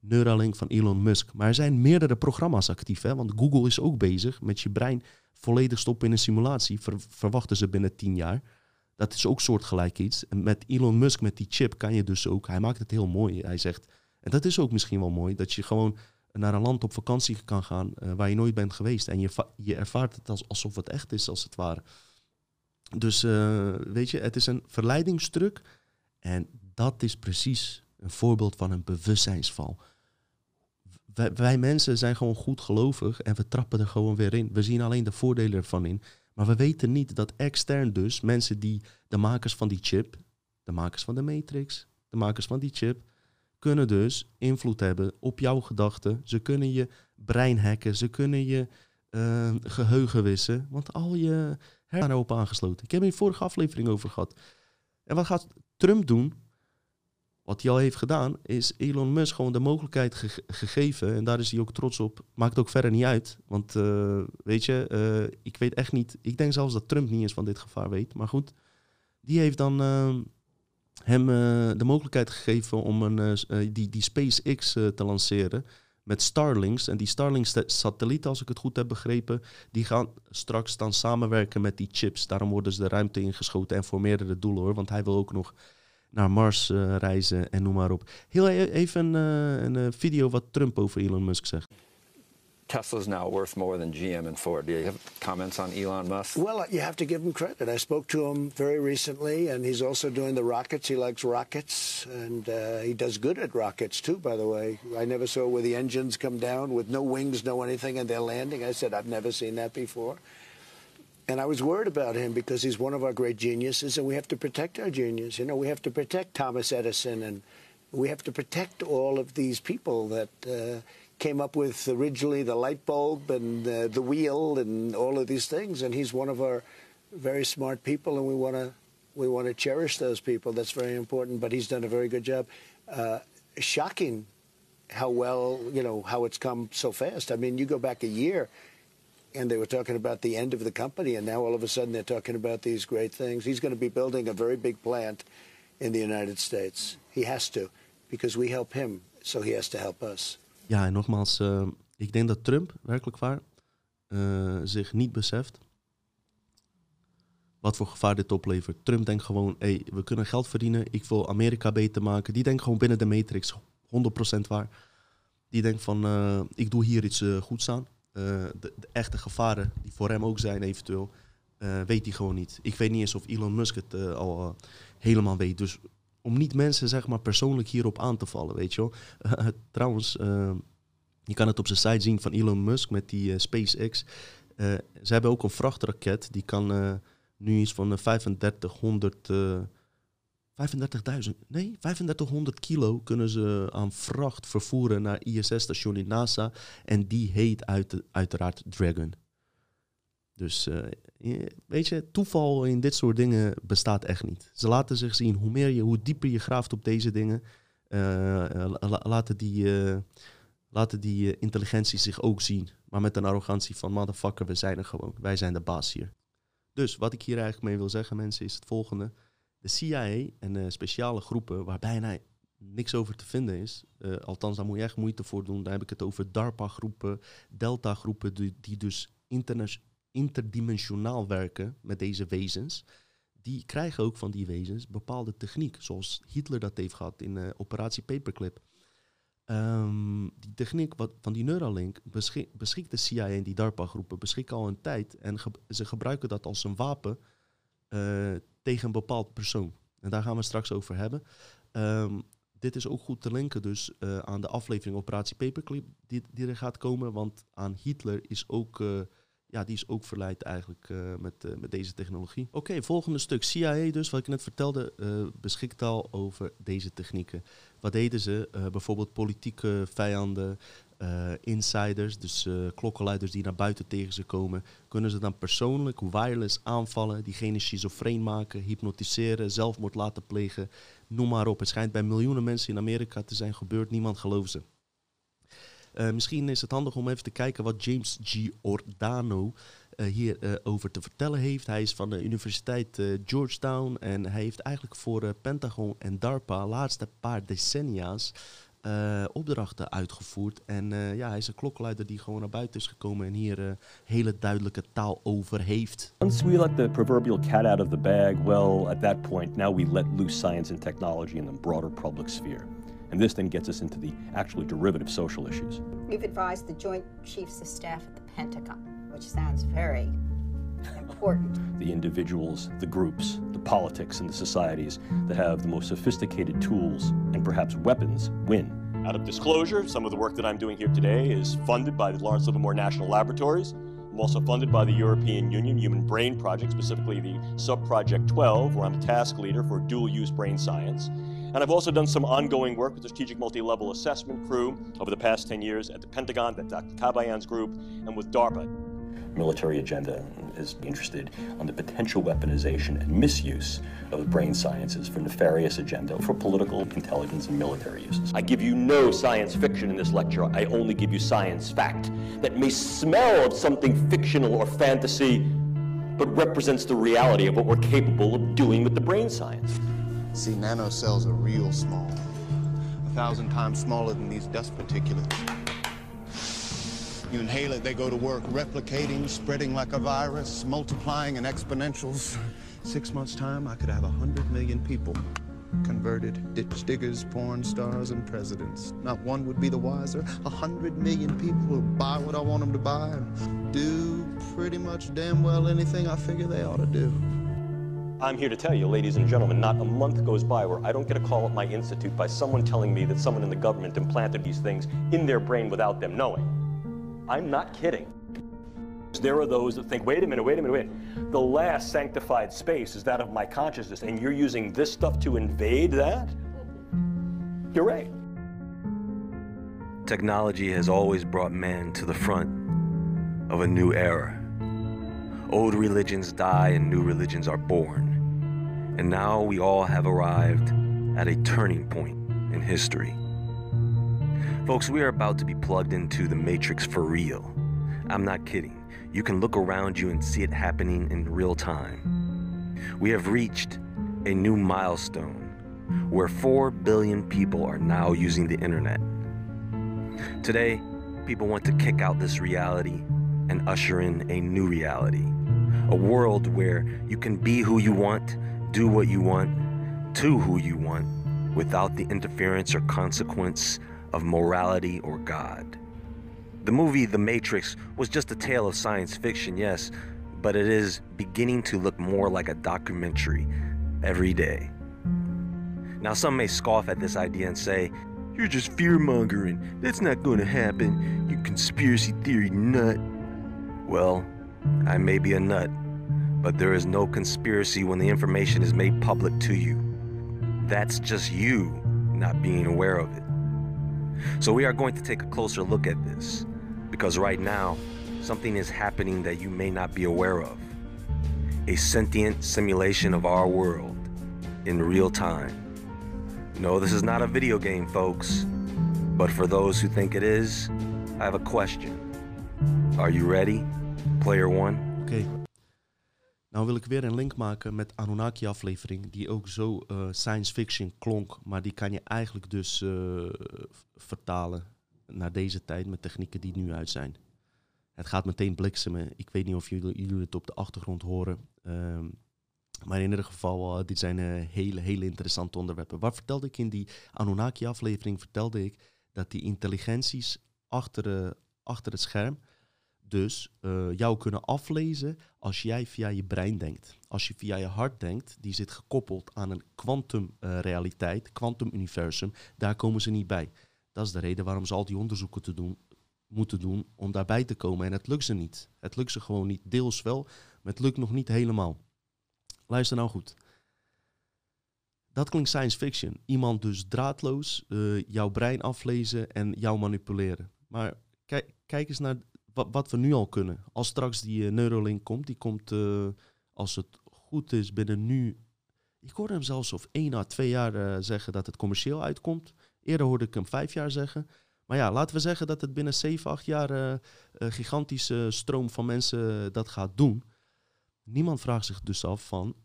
Neuralink van Elon Musk. Maar er zijn meerdere programma's actief. Hè? Want Google is ook bezig met je brein volledig stoppen in een simulatie. verwachten ze binnen tien jaar. Dat is ook soortgelijk iets. En met Elon Musk, met die chip, kan je dus ook. Hij maakt het heel mooi. Hij zegt. En dat is ook misschien wel mooi. Dat je gewoon naar een land op vakantie kan gaan uh, waar je nooit bent geweest. En je, je ervaart het als, alsof het echt is, als het ware. Dus uh, weet je, het is een verleidingstruk. En dat is precies een voorbeeld van een bewustzijnsval. Wij, wij, mensen zijn gewoon goed gelovig en we trappen er gewoon weer in. We zien alleen de voordelen ervan in. Maar we weten niet dat extern dus mensen die de makers van die chip, de makers van de matrix, de makers van die chip, kunnen dus invloed hebben op jouw gedachten. Ze kunnen je brein hacken, ze kunnen je uh, geheugen wissen, want al je hersenen erop aangesloten. Ik heb in vorige aflevering over gehad. En wat gaat Trump doen? Wat hij al heeft gedaan, is Elon Musk gewoon de mogelijkheid gegeven. En daar is hij ook trots op. Maakt ook verder niet uit. Want uh, weet je, uh, ik weet echt niet. Ik denk zelfs dat Trump niet eens van dit gevaar weet. Maar goed, die heeft dan hem de mogelijkheid gegeven om een, die, die SpaceX te lanceren. Met Starlinks. En die Starlink-satellieten, als ik het goed heb begrepen, die gaan straks dan samenwerken met die chips. Daarom worden ze de ruimte ingeschoten en voor meerdere doelen hoor. Want hij wil ook nog naar Mars reizen en noem maar op. Heel e-, even een video wat Trump over Elon Musk zegt. Tesla's now worth more than GM and Ford. Do you have comments on Elon Musk? Well, you have to give him credit. I spoke to him very recently, and he's also doing the rockets. He likes rockets, and uh, he does good at rockets, too, by the way. I never saw where the engines come down with no wings, no anything, and they're landing. I said, I've never seen that before. And I was worried about him because he's one of our great geniuses, and we have to protect our genius. You know, we have to protect Thomas Edison, and we have to protect all of these people that uh, came up with originally the light bulb and uh, the wheel and all of these things. And he's one of our very smart people, and we want to we want to cherish those people. That's very important. But he's done a very good job. Uh, shocking how well you know how it's come so fast. I mean, you go back a year and they were talking about the end of the company, and now all of a sudden they're talking about these great things. He's going to be building a very big plant in the United States. He has to, because we help him, so he has to help us. Ja, en nogmaals, uh, ik denk dat Trump werkelijk waar uh, zich niet beseft wat voor gevaar dit oplevert. Trump denkt gewoon, hey, we kunnen geld verdienen, ik wil Amerika beter maken. Die denkt gewoon binnen de matrix, 100% waar. Die denkt van, uh, ik doe hier iets goeds aan. Eh, de, de, echte gevaren die voor hem ook zijn eventueel, weet hij gewoon niet. Ik weet niet eens of Elon Musk het al helemaal weet. Dus om niet mensen zeg maar persoonlijk hierop aan te vallen, weet je wel. (laughs) trouwens, je kan het op zijn site zien van Elon Musk met die SpaceX. ze hebben ook een vrachtraket, die kan nu iets van 3500 35.000, nee, 3500 kilo kunnen ze aan vracht vervoeren naar ISS-station in NASA. En die heet uit, uiteraard Dragon. Dus uh, weet je, toeval in dit soort dingen bestaat echt niet. Ze laten zich zien. Hoe meer je, hoe dieper je graaft op deze dingen, uh, laten die, laten die intelligentie zich ook zien. Maar met een arrogantie van motherfucker, we zijn er gewoon. Wij zijn de baas hier. Dus wat ik hier eigenlijk mee wil zeggen, mensen, is het volgende de CIA en speciale groepen waar bijna niks over te vinden is. Althans, daar moet je echt moeite voor doen. Daar heb ik het over DARPA-groepen, Delta-groepen, die, die dus interdimensionaal werken met deze wezens. Die krijgen ook van die wezens bepaalde techniek, zoals Hitler dat heeft gehad in uh, Operatie Paperclip. Um, die techniek wat, van die Neuralink beschik, beschikt de CIA en die DARPA-groepen beschikken al een tijd. En ze gebruiken dat als een wapen uh, tegen een bepaald persoon. En daar gaan we straks over hebben. Um, dit is ook goed te linken dus uh, aan de aflevering Operatie Paperclip die, die er gaat komen. Want aan Hitler is ook ja, die is ook verleid eigenlijk uh, met, uh, met deze technologie. Oké, volgende stuk. CIA dus, wat ik net vertelde, uh, beschikt al over deze technieken. Wat deden ze? bijvoorbeeld politieke vijanden, insiders, dus klokkenluiders die naar buiten tegen ze komen. Kunnen ze dan persoonlijk wireless aanvallen, diegene schizofreen maken, hypnotiseren, zelfmoord laten plegen, noem maar op. Het schijnt bij miljoenen mensen in Amerika te zijn gebeurd, niemand gelooft ze. Uh, misschien is het handig om even te kijken wat James G. Ordano uh, hier uh, over te vertellen heeft. Hij is van de Universiteit Georgetown en hij heeft eigenlijk voor Pentagon en DARPA laatste paar decennia's opdrachten uitgevoerd. En ja, hij is een klokluider die gewoon naar buiten is gekomen en hier hele duidelijke taal over heeft. Once we let the proverbial cat out of the bag, well, at that point, now we let loose science and technology in the broader public sphere. And this then gets us into the actually derivative social issues. We've advised the Joint Chiefs of Staff at the Pentagon, which sounds very important. The individuals, the groups, the politics, and the societies that have the most sophisticated tools and perhaps weapons win. Out of disclosure, some of the work that I'm doing here today is funded by the Lawrence Livermore National Laboratories. I'm also funded by the European Union Human Brain Project, specifically the Sub-Project 12, where I'm the task leader for dual-use brain science. And I've also done some ongoing work with the Strategic Multi-Level Assessment Crew over the past 10 years at the Pentagon, at Dr. Kabayan's group, and with DARPA. Military agenda is interested on the potential weaponization and misuse of the brain sciences for nefarious agenda, for political intelligence and military uses. I give you no science fiction in this lecture. I only give you science fact that may smell of something fictional or fantasy, but represents the reality of what we're capable of doing with the brain science. See, nanocells are real small, a thousand times smaller than these dust particulates. You inhale it, they go to work, replicating, spreading like a virus, multiplying in exponentials. Six months' time, I could have a hundred million people converted ditch diggers, porn stars, and presidents. Not one would be the wiser. A hundred million people will buy what I want them to buy and do pretty much damn well anything I figure they ought to do. I'm here to tell you, ladies and gentlemen, not a month goes by where I don't get a call at my institute by someone telling me that someone in the government implanted these things in their brain without them knowing. I'm not kidding. There are those that think, wait a minute, wait a minute, wait. The last sanctified space is that of my consciousness, and you're using this stuff to invade that? You're right. Technology has always brought man to the front of a new era. Old religions die and new religions are born. And now we all have arrived at a turning point in history. Folks, we are about to be plugged into the Matrix for real. I'm not kidding. You can look around you and see it happening in real time. We have reached a new milestone where 4 billion people are now using the internet. Today, people want to kick out this reality and usher in a new reality a world where you can be who you want, do what you want, to who you want, without the interference or consequence of morality or God. The movie The Matrix was just a tale of science fiction, yes, but it is beginning to look more like a documentary every day. Now, some may scoff at this idea and say, You're just fear mongering. That's not going to happen, you conspiracy theory nut. Well, I may be a nut, but there is no conspiracy when the information is made public to you. That's just you not being aware of it. So we are going to take a closer look at this, because right now, something is happening that you may not be aware of. A sentient simulation of our world in real time. No, this is not a video game, folks. But for those who think it is, I have a question. Are you ready? Player one. Oké. Nou wil ik weer een link maken met Anunnaki-aflevering, die ook zo uh, science fiction klonk, maar die kan je eigenlijk dus uh, vertalen naar deze tijd met technieken die nu uit zijn. Het gaat meteen bliksemen. Ik weet niet of jullie, jullie het op de achtergrond horen. Um, maar in ieder geval, uh, dit zijn hele, hele interessante onderwerpen. Wat vertelde ik in die Anunnaki-aflevering? Vertelde ik dat die intelligenties achter, achter het scherm dus uh, jou kunnen aflezen als jij via je brein denkt. Als je via je hart denkt, die zit gekoppeld aan een kwantumrealiteit, uh, kwantumuniversum, daar komen ze niet bij. Dat is de reden waarom ze al die onderzoeken te doen moeten doen om daarbij te komen. En het lukt ze niet. Het lukt ze gewoon niet. Deels wel, maar het lukt nog niet helemaal. Luister nou goed. Dat klinkt science fiction. Iemand dus draadloos uh, jouw brein aflezen en jou manipuleren. Maar kijk, kijk eens naar wat, we nu al kunnen. Als straks die uh, Neuralink komt, die komt uh, als het goed is binnen nu. Ik hoorde hem zelfs of één à twee jaar zeggen dat het commercieel uitkomt. Eerder hoorde ik hem vijf jaar zeggen. Maar ja, laten we zeggen dat het binnen 7, 8 jaar een gigantische stroom van mensen dat gaat doen. Niemand vraagt zich dus af van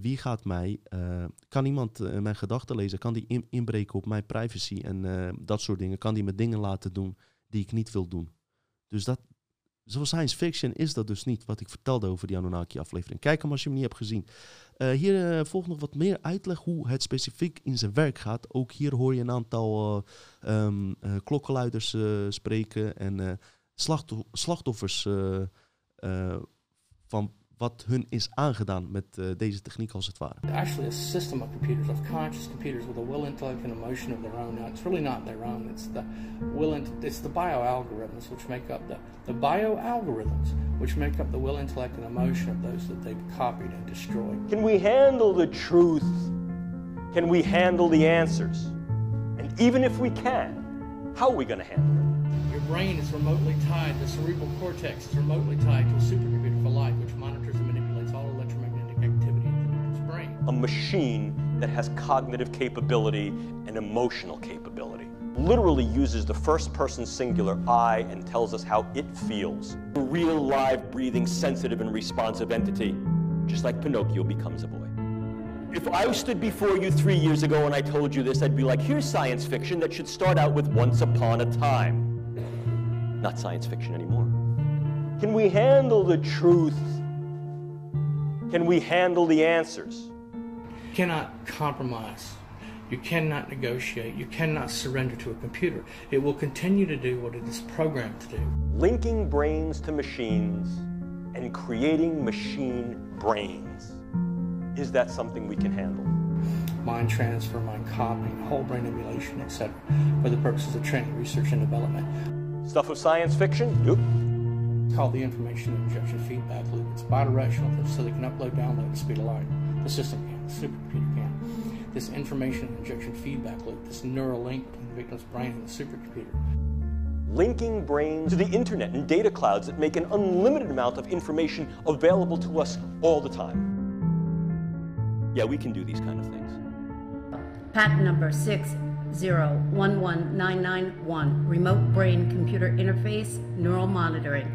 wie gaat mij, kan iemand mijn gedachten lezen? Kan die in, inbreken op mijn privacy en dat soort dingen? Kan die me dingen laten doen die ik niet wil doen? Dus dat, zoals science fiction is dat dus niet, wat ik vertelde over die Anunnaki-aflevering. Kijk hem als je hem niet hebt gezien. hier volgt nog wat meer uitleg hoe het specifiek in zijn werk gaat. Ook hier hoor je een aantal um, klokkenluiders spreken en slachtoffers van wat hun is aangedaan met uh, deze techniek als het ware. Actually a system of computers, of conscious computers with a will, intellect and emotion of their own. Now it's really not their own. It's the will, it's the bioalgorithms which make up the, the bioalgorithms which make up the will, intellect and emotion of those that they've copied and destroyed. Can we handle the truth? Can we handle the answers? And even if we can, how are we going to handle it? Your brain is remotely tied, the cerebral cortex is remotely tied to a supercomputer for life, which monitors and manipulates all electromagnetic activity in the brain. A machine that has cognitive capability and emotional capability. Literally uses the first person singular I and tells us how it feels. A real, live, breathing, sensitive, and responsive entity, just like Pinocchio becomes a boy. If I stood before you three years ago and I told you this, I'd be like, here's science fiction that should start out with once upon a time not science fiction anymore. Can we handle the truth? Can we handle the answers? You cannot compromise. You cannot negotiate. You cannot surrender to a computer. It will continue to do what it is programmed to do. Linking brains to machines and creating machine brains. Is that something we can handle? Mind transfer, mind copying, whole brain emulation, etc., for the purposes of training, research, and development. Stuff of science fiction? Nope. It's called the information injection feedback loop. It's bidirectional, so they can upload, download at the speed of light. The system can, the supercomputer can. This information injection feedback loop, this neural link between the victim's brain and the supercomputer. Linking brains to the internet and data clouds that make an unlimited amount of information available to us all the time. Yeah, we can do these kind of things. Patent number six 011991, Remote Brain Computer Interface Neural Monitoring,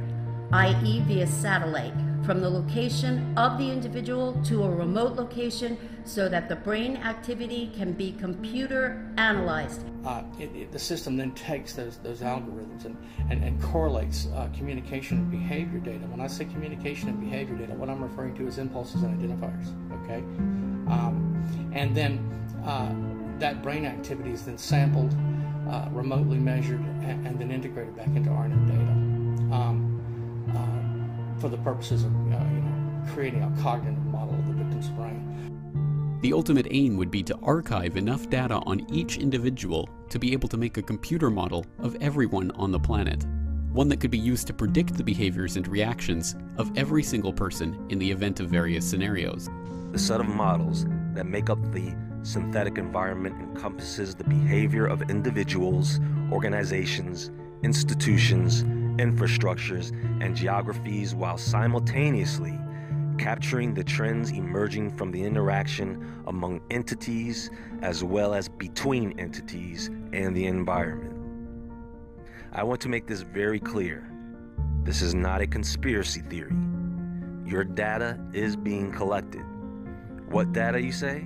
i.e., via satellite, from the location of the individual to a remote location so that the brain activity can be computer analyzed. Uh, it, it, the system then takes those, those algorithms and, and, and correlates uh, communication and behavior data. When I say communication and behavior data, what I'm referring to is impulses and identifiers, okay? Um, and then uh, that brain activity is then sampled, uh, remotely measured, and, and, then integrated back into RNN data for the purposes of uh, you know, creating a cognitive model of the victim's brain. The ultimate aim would be to archive enough data on each individual to be able to make a computer model of everyone on the planet. One that could be used to predict the behaviors and reactions of every single person in the event of various scenarios. The set of models that make up the synthetic environment encompasses the behavior of individuals, organizations, institutions, infrastructures, and geographies while simultaneously capturing the trends emerging from the interaction among entities as well as between entities and the environment. I want to make this very clear. This is not a conspiracy theory. Your data is being collected. What data, you say?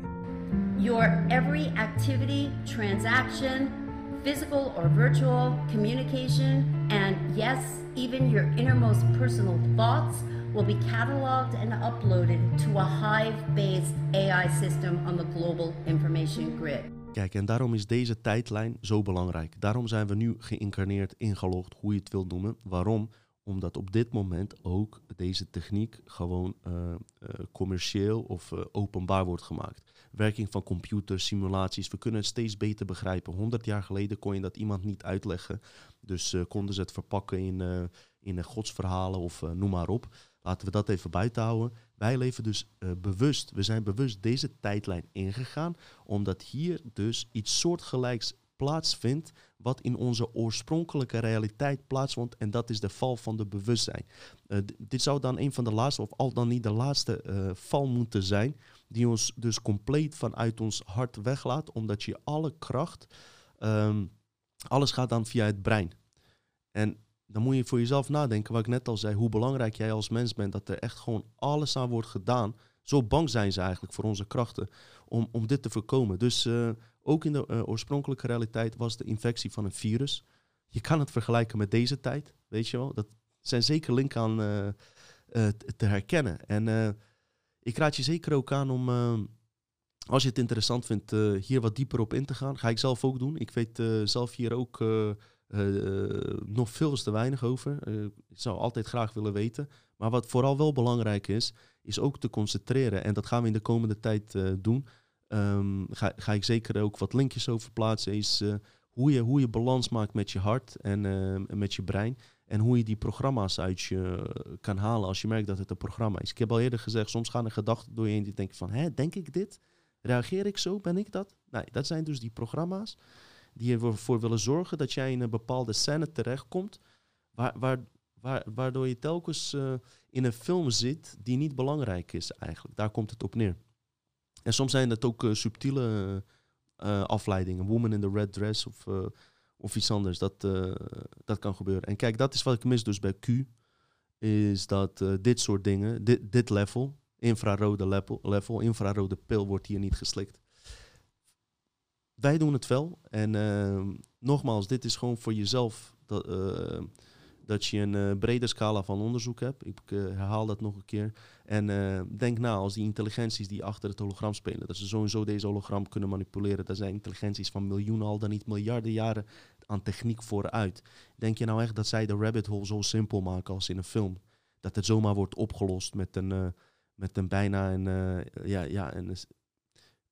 Your every activity, transaction, physical or virtual, communication, and yes, even your innermost personal thoughts will be cataloged and uploaded to a Hive-based AI system on the global information grid. Kijk, en daarom is deze tijdlijn zo belangrijk. Daarom zijn we nu geïncarneerd, ingelogd, hoe je het wilt noemen. Waarom? omdat op dit moment ook deze techniek gewoon uh, uh, commercieel of uh, openbaar wordt gemaakt. Werking van computers, simulaties, we kunnen het steeds beter begrijpen. 100 jaar geleden kon je dat iemand niet uitleggen. Dus konden ze het verpakken in, in godsverhalen of noem maar op. Laten we dat even buiten houden. Wij leven dus bewust, we zijn bewust deze tijdlijn ingegaan, omdat hier dus iets soortgelijks plaatsvindt wat in onze oorspronkelijke realiteit plaatsvond. En dat is de val van de bewustzijn. Dit zou dan een van de laatste, of al dan niet de laatste val moeten zijn. Die ons dus compleet vanuit ons hart weglaat. Omdat je alle kracht, um, alles gaat dan via het brein. En dan moet je voor jezelf nadenken, wat ik net al zei, hoe belangrijk jij als mens bent. Dat er echt gewoon alles aan wordt gedaan. Zo bang zijn ze eigenlijk voor onze krachten om, om dit te voorkomen. Dus uh, ook in de uh, oorspronkelijke realiteit was de infectie van een virus. Je kan het vergelijken met deze tijd, weet je wel. Dat zijn zeker linken aan uh, te herkennen. En ik raad je zeker ook aan om, als je het interessant vindt, hier wat dieper op in te gaan. Ga ik zelf ook doen. Ik weet zelf hier ook nog veel te weinig over. ik zou altijd graag willen weten. Maar wat vooral wel belangrijk is, is ook te concentreren. En dat gaan we in de komende tijd doen Um, ga, ga ik zeker ook wat linkjes over plaatsen. Is hoe, je, hoe je balans maakt met je hart en uh, met je brein. En hoe je die programma's uit je kan halen als je merkt dat het een programma is. Ik heb al eerder gezegd, soms gaan er gedachten door je heen die denken van, hè, denk ik dit? Reageer ik zo? Ben ik dat? Nee, dat zijn dus die programma's die ervoor willen zorgen dat jij in een bepaalde scène terechtkomt, waar, waar, waar, waardoor je telkens uh, in een film zit die niet belangrijk is eigenlijk. Daar komt het op neer. En soms zijn het ook uh, subtiele uh, afleidingen. Woman in the red dress of, of iets anders. Dat, dat kan gebeuren. En kijk, dat is wat ik mis dus bij Q. Is dat dit soort dingen, dit, dit level, infrarode level, level, infrarode pil wordt hier niet geslikt. Wij doen het wel. En ehm, nogmaals, dit is gewoon voor jezelf. Dat, dat je een uh, brede scala van onderzoek hebt. Ik uh, herhaal dat nog een keer. En uh, denk na, als die intelligenties die achter het hologram spelen, dat ze sowieso deze hologram kunnen manipuleren, dat zijn intelligenties van miljoenen, al dan niet miljarden jaren aan techniek vooruit. Denk je nou echt dat zij de rabbit hole zo simpel maken als in een film? Dat het zomaar wordt opgelost met een, met een bijna een, ja, ja, een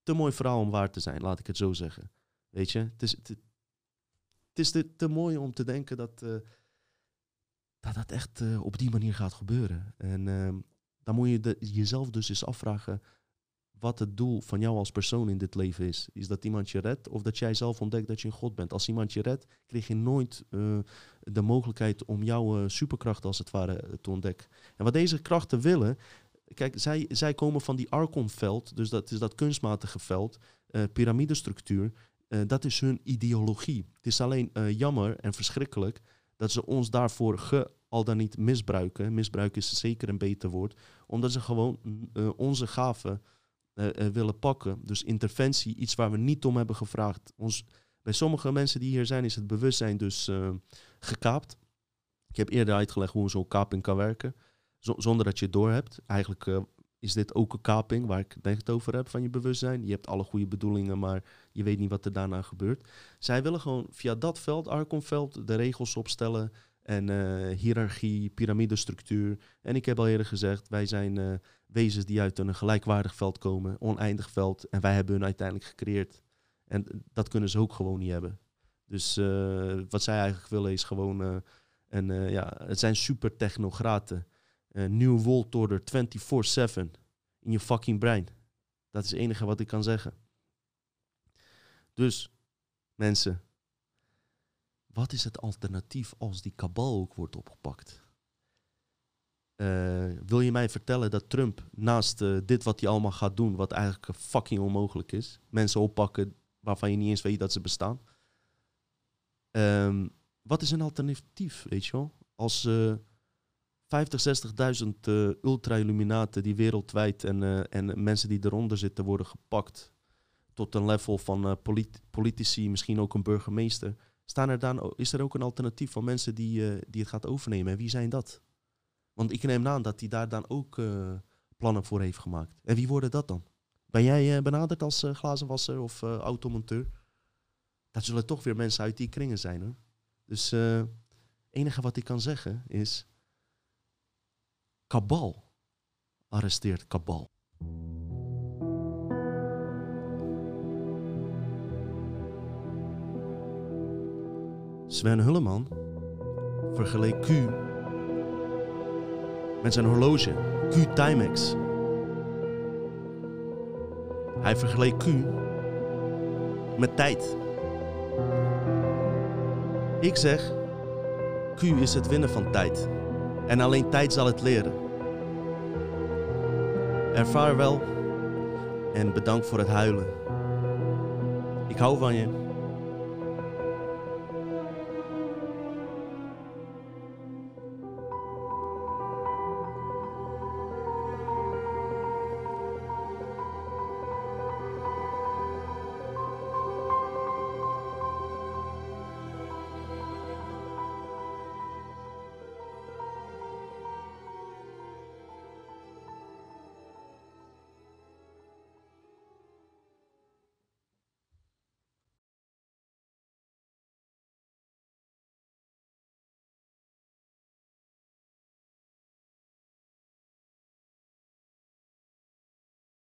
te mooi verhaal om waar te zijn, laat ik het zo zeggen. Weet je, het is, het, het is te, te mooi om te denken dat dat dat echt uh, op die manier gaat gebeuren. En uh, dan moet je jezelf dus eens afvragen wat het doel van jou als persoon in dit leven is. Is dat iemand je redt of dat jij zelf ontdekt dat je een God bent? Als iemand je redt, krijg je nooit uh, de mogelijkheid om jouw superkracht als het ware te ontdekken. En wat deze krachten willen, kijk, zij, zij komen van die Archon-veld, dus dat is dat kunstmatige veld, piramidestructuur. dat is hun ideologie. Het is alleen jammer en verschrikkelijk dat ze ons daarvoor ge, al dan niet misbruiken. Misbruik is zeker een beter woord. Omdat ze gewoon uh, onze gaven uh, uh, willen pakken. Dus interventie, iets waar we niet om hebben gevraagd. Ons, bij sommige mensen die hier zijn, is het bewustzijn dus gekaapt. Ik heb eerder uitgelegd hoe zo'n kaping kan werken. zonder dat je het doorhebt. Eigenlijk is dit ook een kaping waar ik het over heb van je bewustzijn. Je hebt alle goede bedoelingen, maar je weet niet wat er daarna gebeurt. Zij willen gewoon via dat veld, Archon-veld, de regels opstellen en uh, hiërarchie, piramidestructuur. En ik heb al eerder gezegd, wij zijn uh, wezens die uit een gelijkwaardig veld komen, oneindig veld. En wij hebben hun uiteindelijk gecreëerd. En dat kunnen ze ook gewoon niet hebben. Dus uh, wat zij eigenlijk willen is gewoon, en ja, het zijn super technocraten. New World Order 24-7 in je fucking brein. Dat is het enige wat ik kan zeggen. Dus, mensen, wat is het alternatief als die kabal ook wordt opgepakt? Uh, wil je mij vertellen dat Trump naast uh, dit wat hij allemaal gaat doen, wat eigenlijk fucking onmogelijk is, mensen oppakken waarvan je niet eens weet dat ze bestaan. Um, wat is een alternatief, weet je wel? Als uh, 50, 60.000 ultra-illuminaten die wereldwijd en, uh, en mensen die eronder zitten worden gepakt tot een level van polit politici, misschien ook een burgemeester. Staan er dan, is er ook een alternatief van mensen die, uh, die het gaat overnemen? En wie zijn dat? Want ik neem aan dat hij daar dan ook plannen voor heeft gemaakt. En wie worden dat dan? Ben jij benaderd als glazenwasser of automonteur? Dat zullen toch weer mensen uit die kringen zijn hoor. Dus het enige wat ik kan zeggen is Kabal arresteert Kabal. Sven Hulleman vergeleek Q met zijn horloge, Q Timex. Hij vergeleek Q met tijd. Ik zeg, Q is het winnen van tijd. En alleen tijd zal het leren. Ervaar wel en bedankt voor het huilen. Ik hou van je.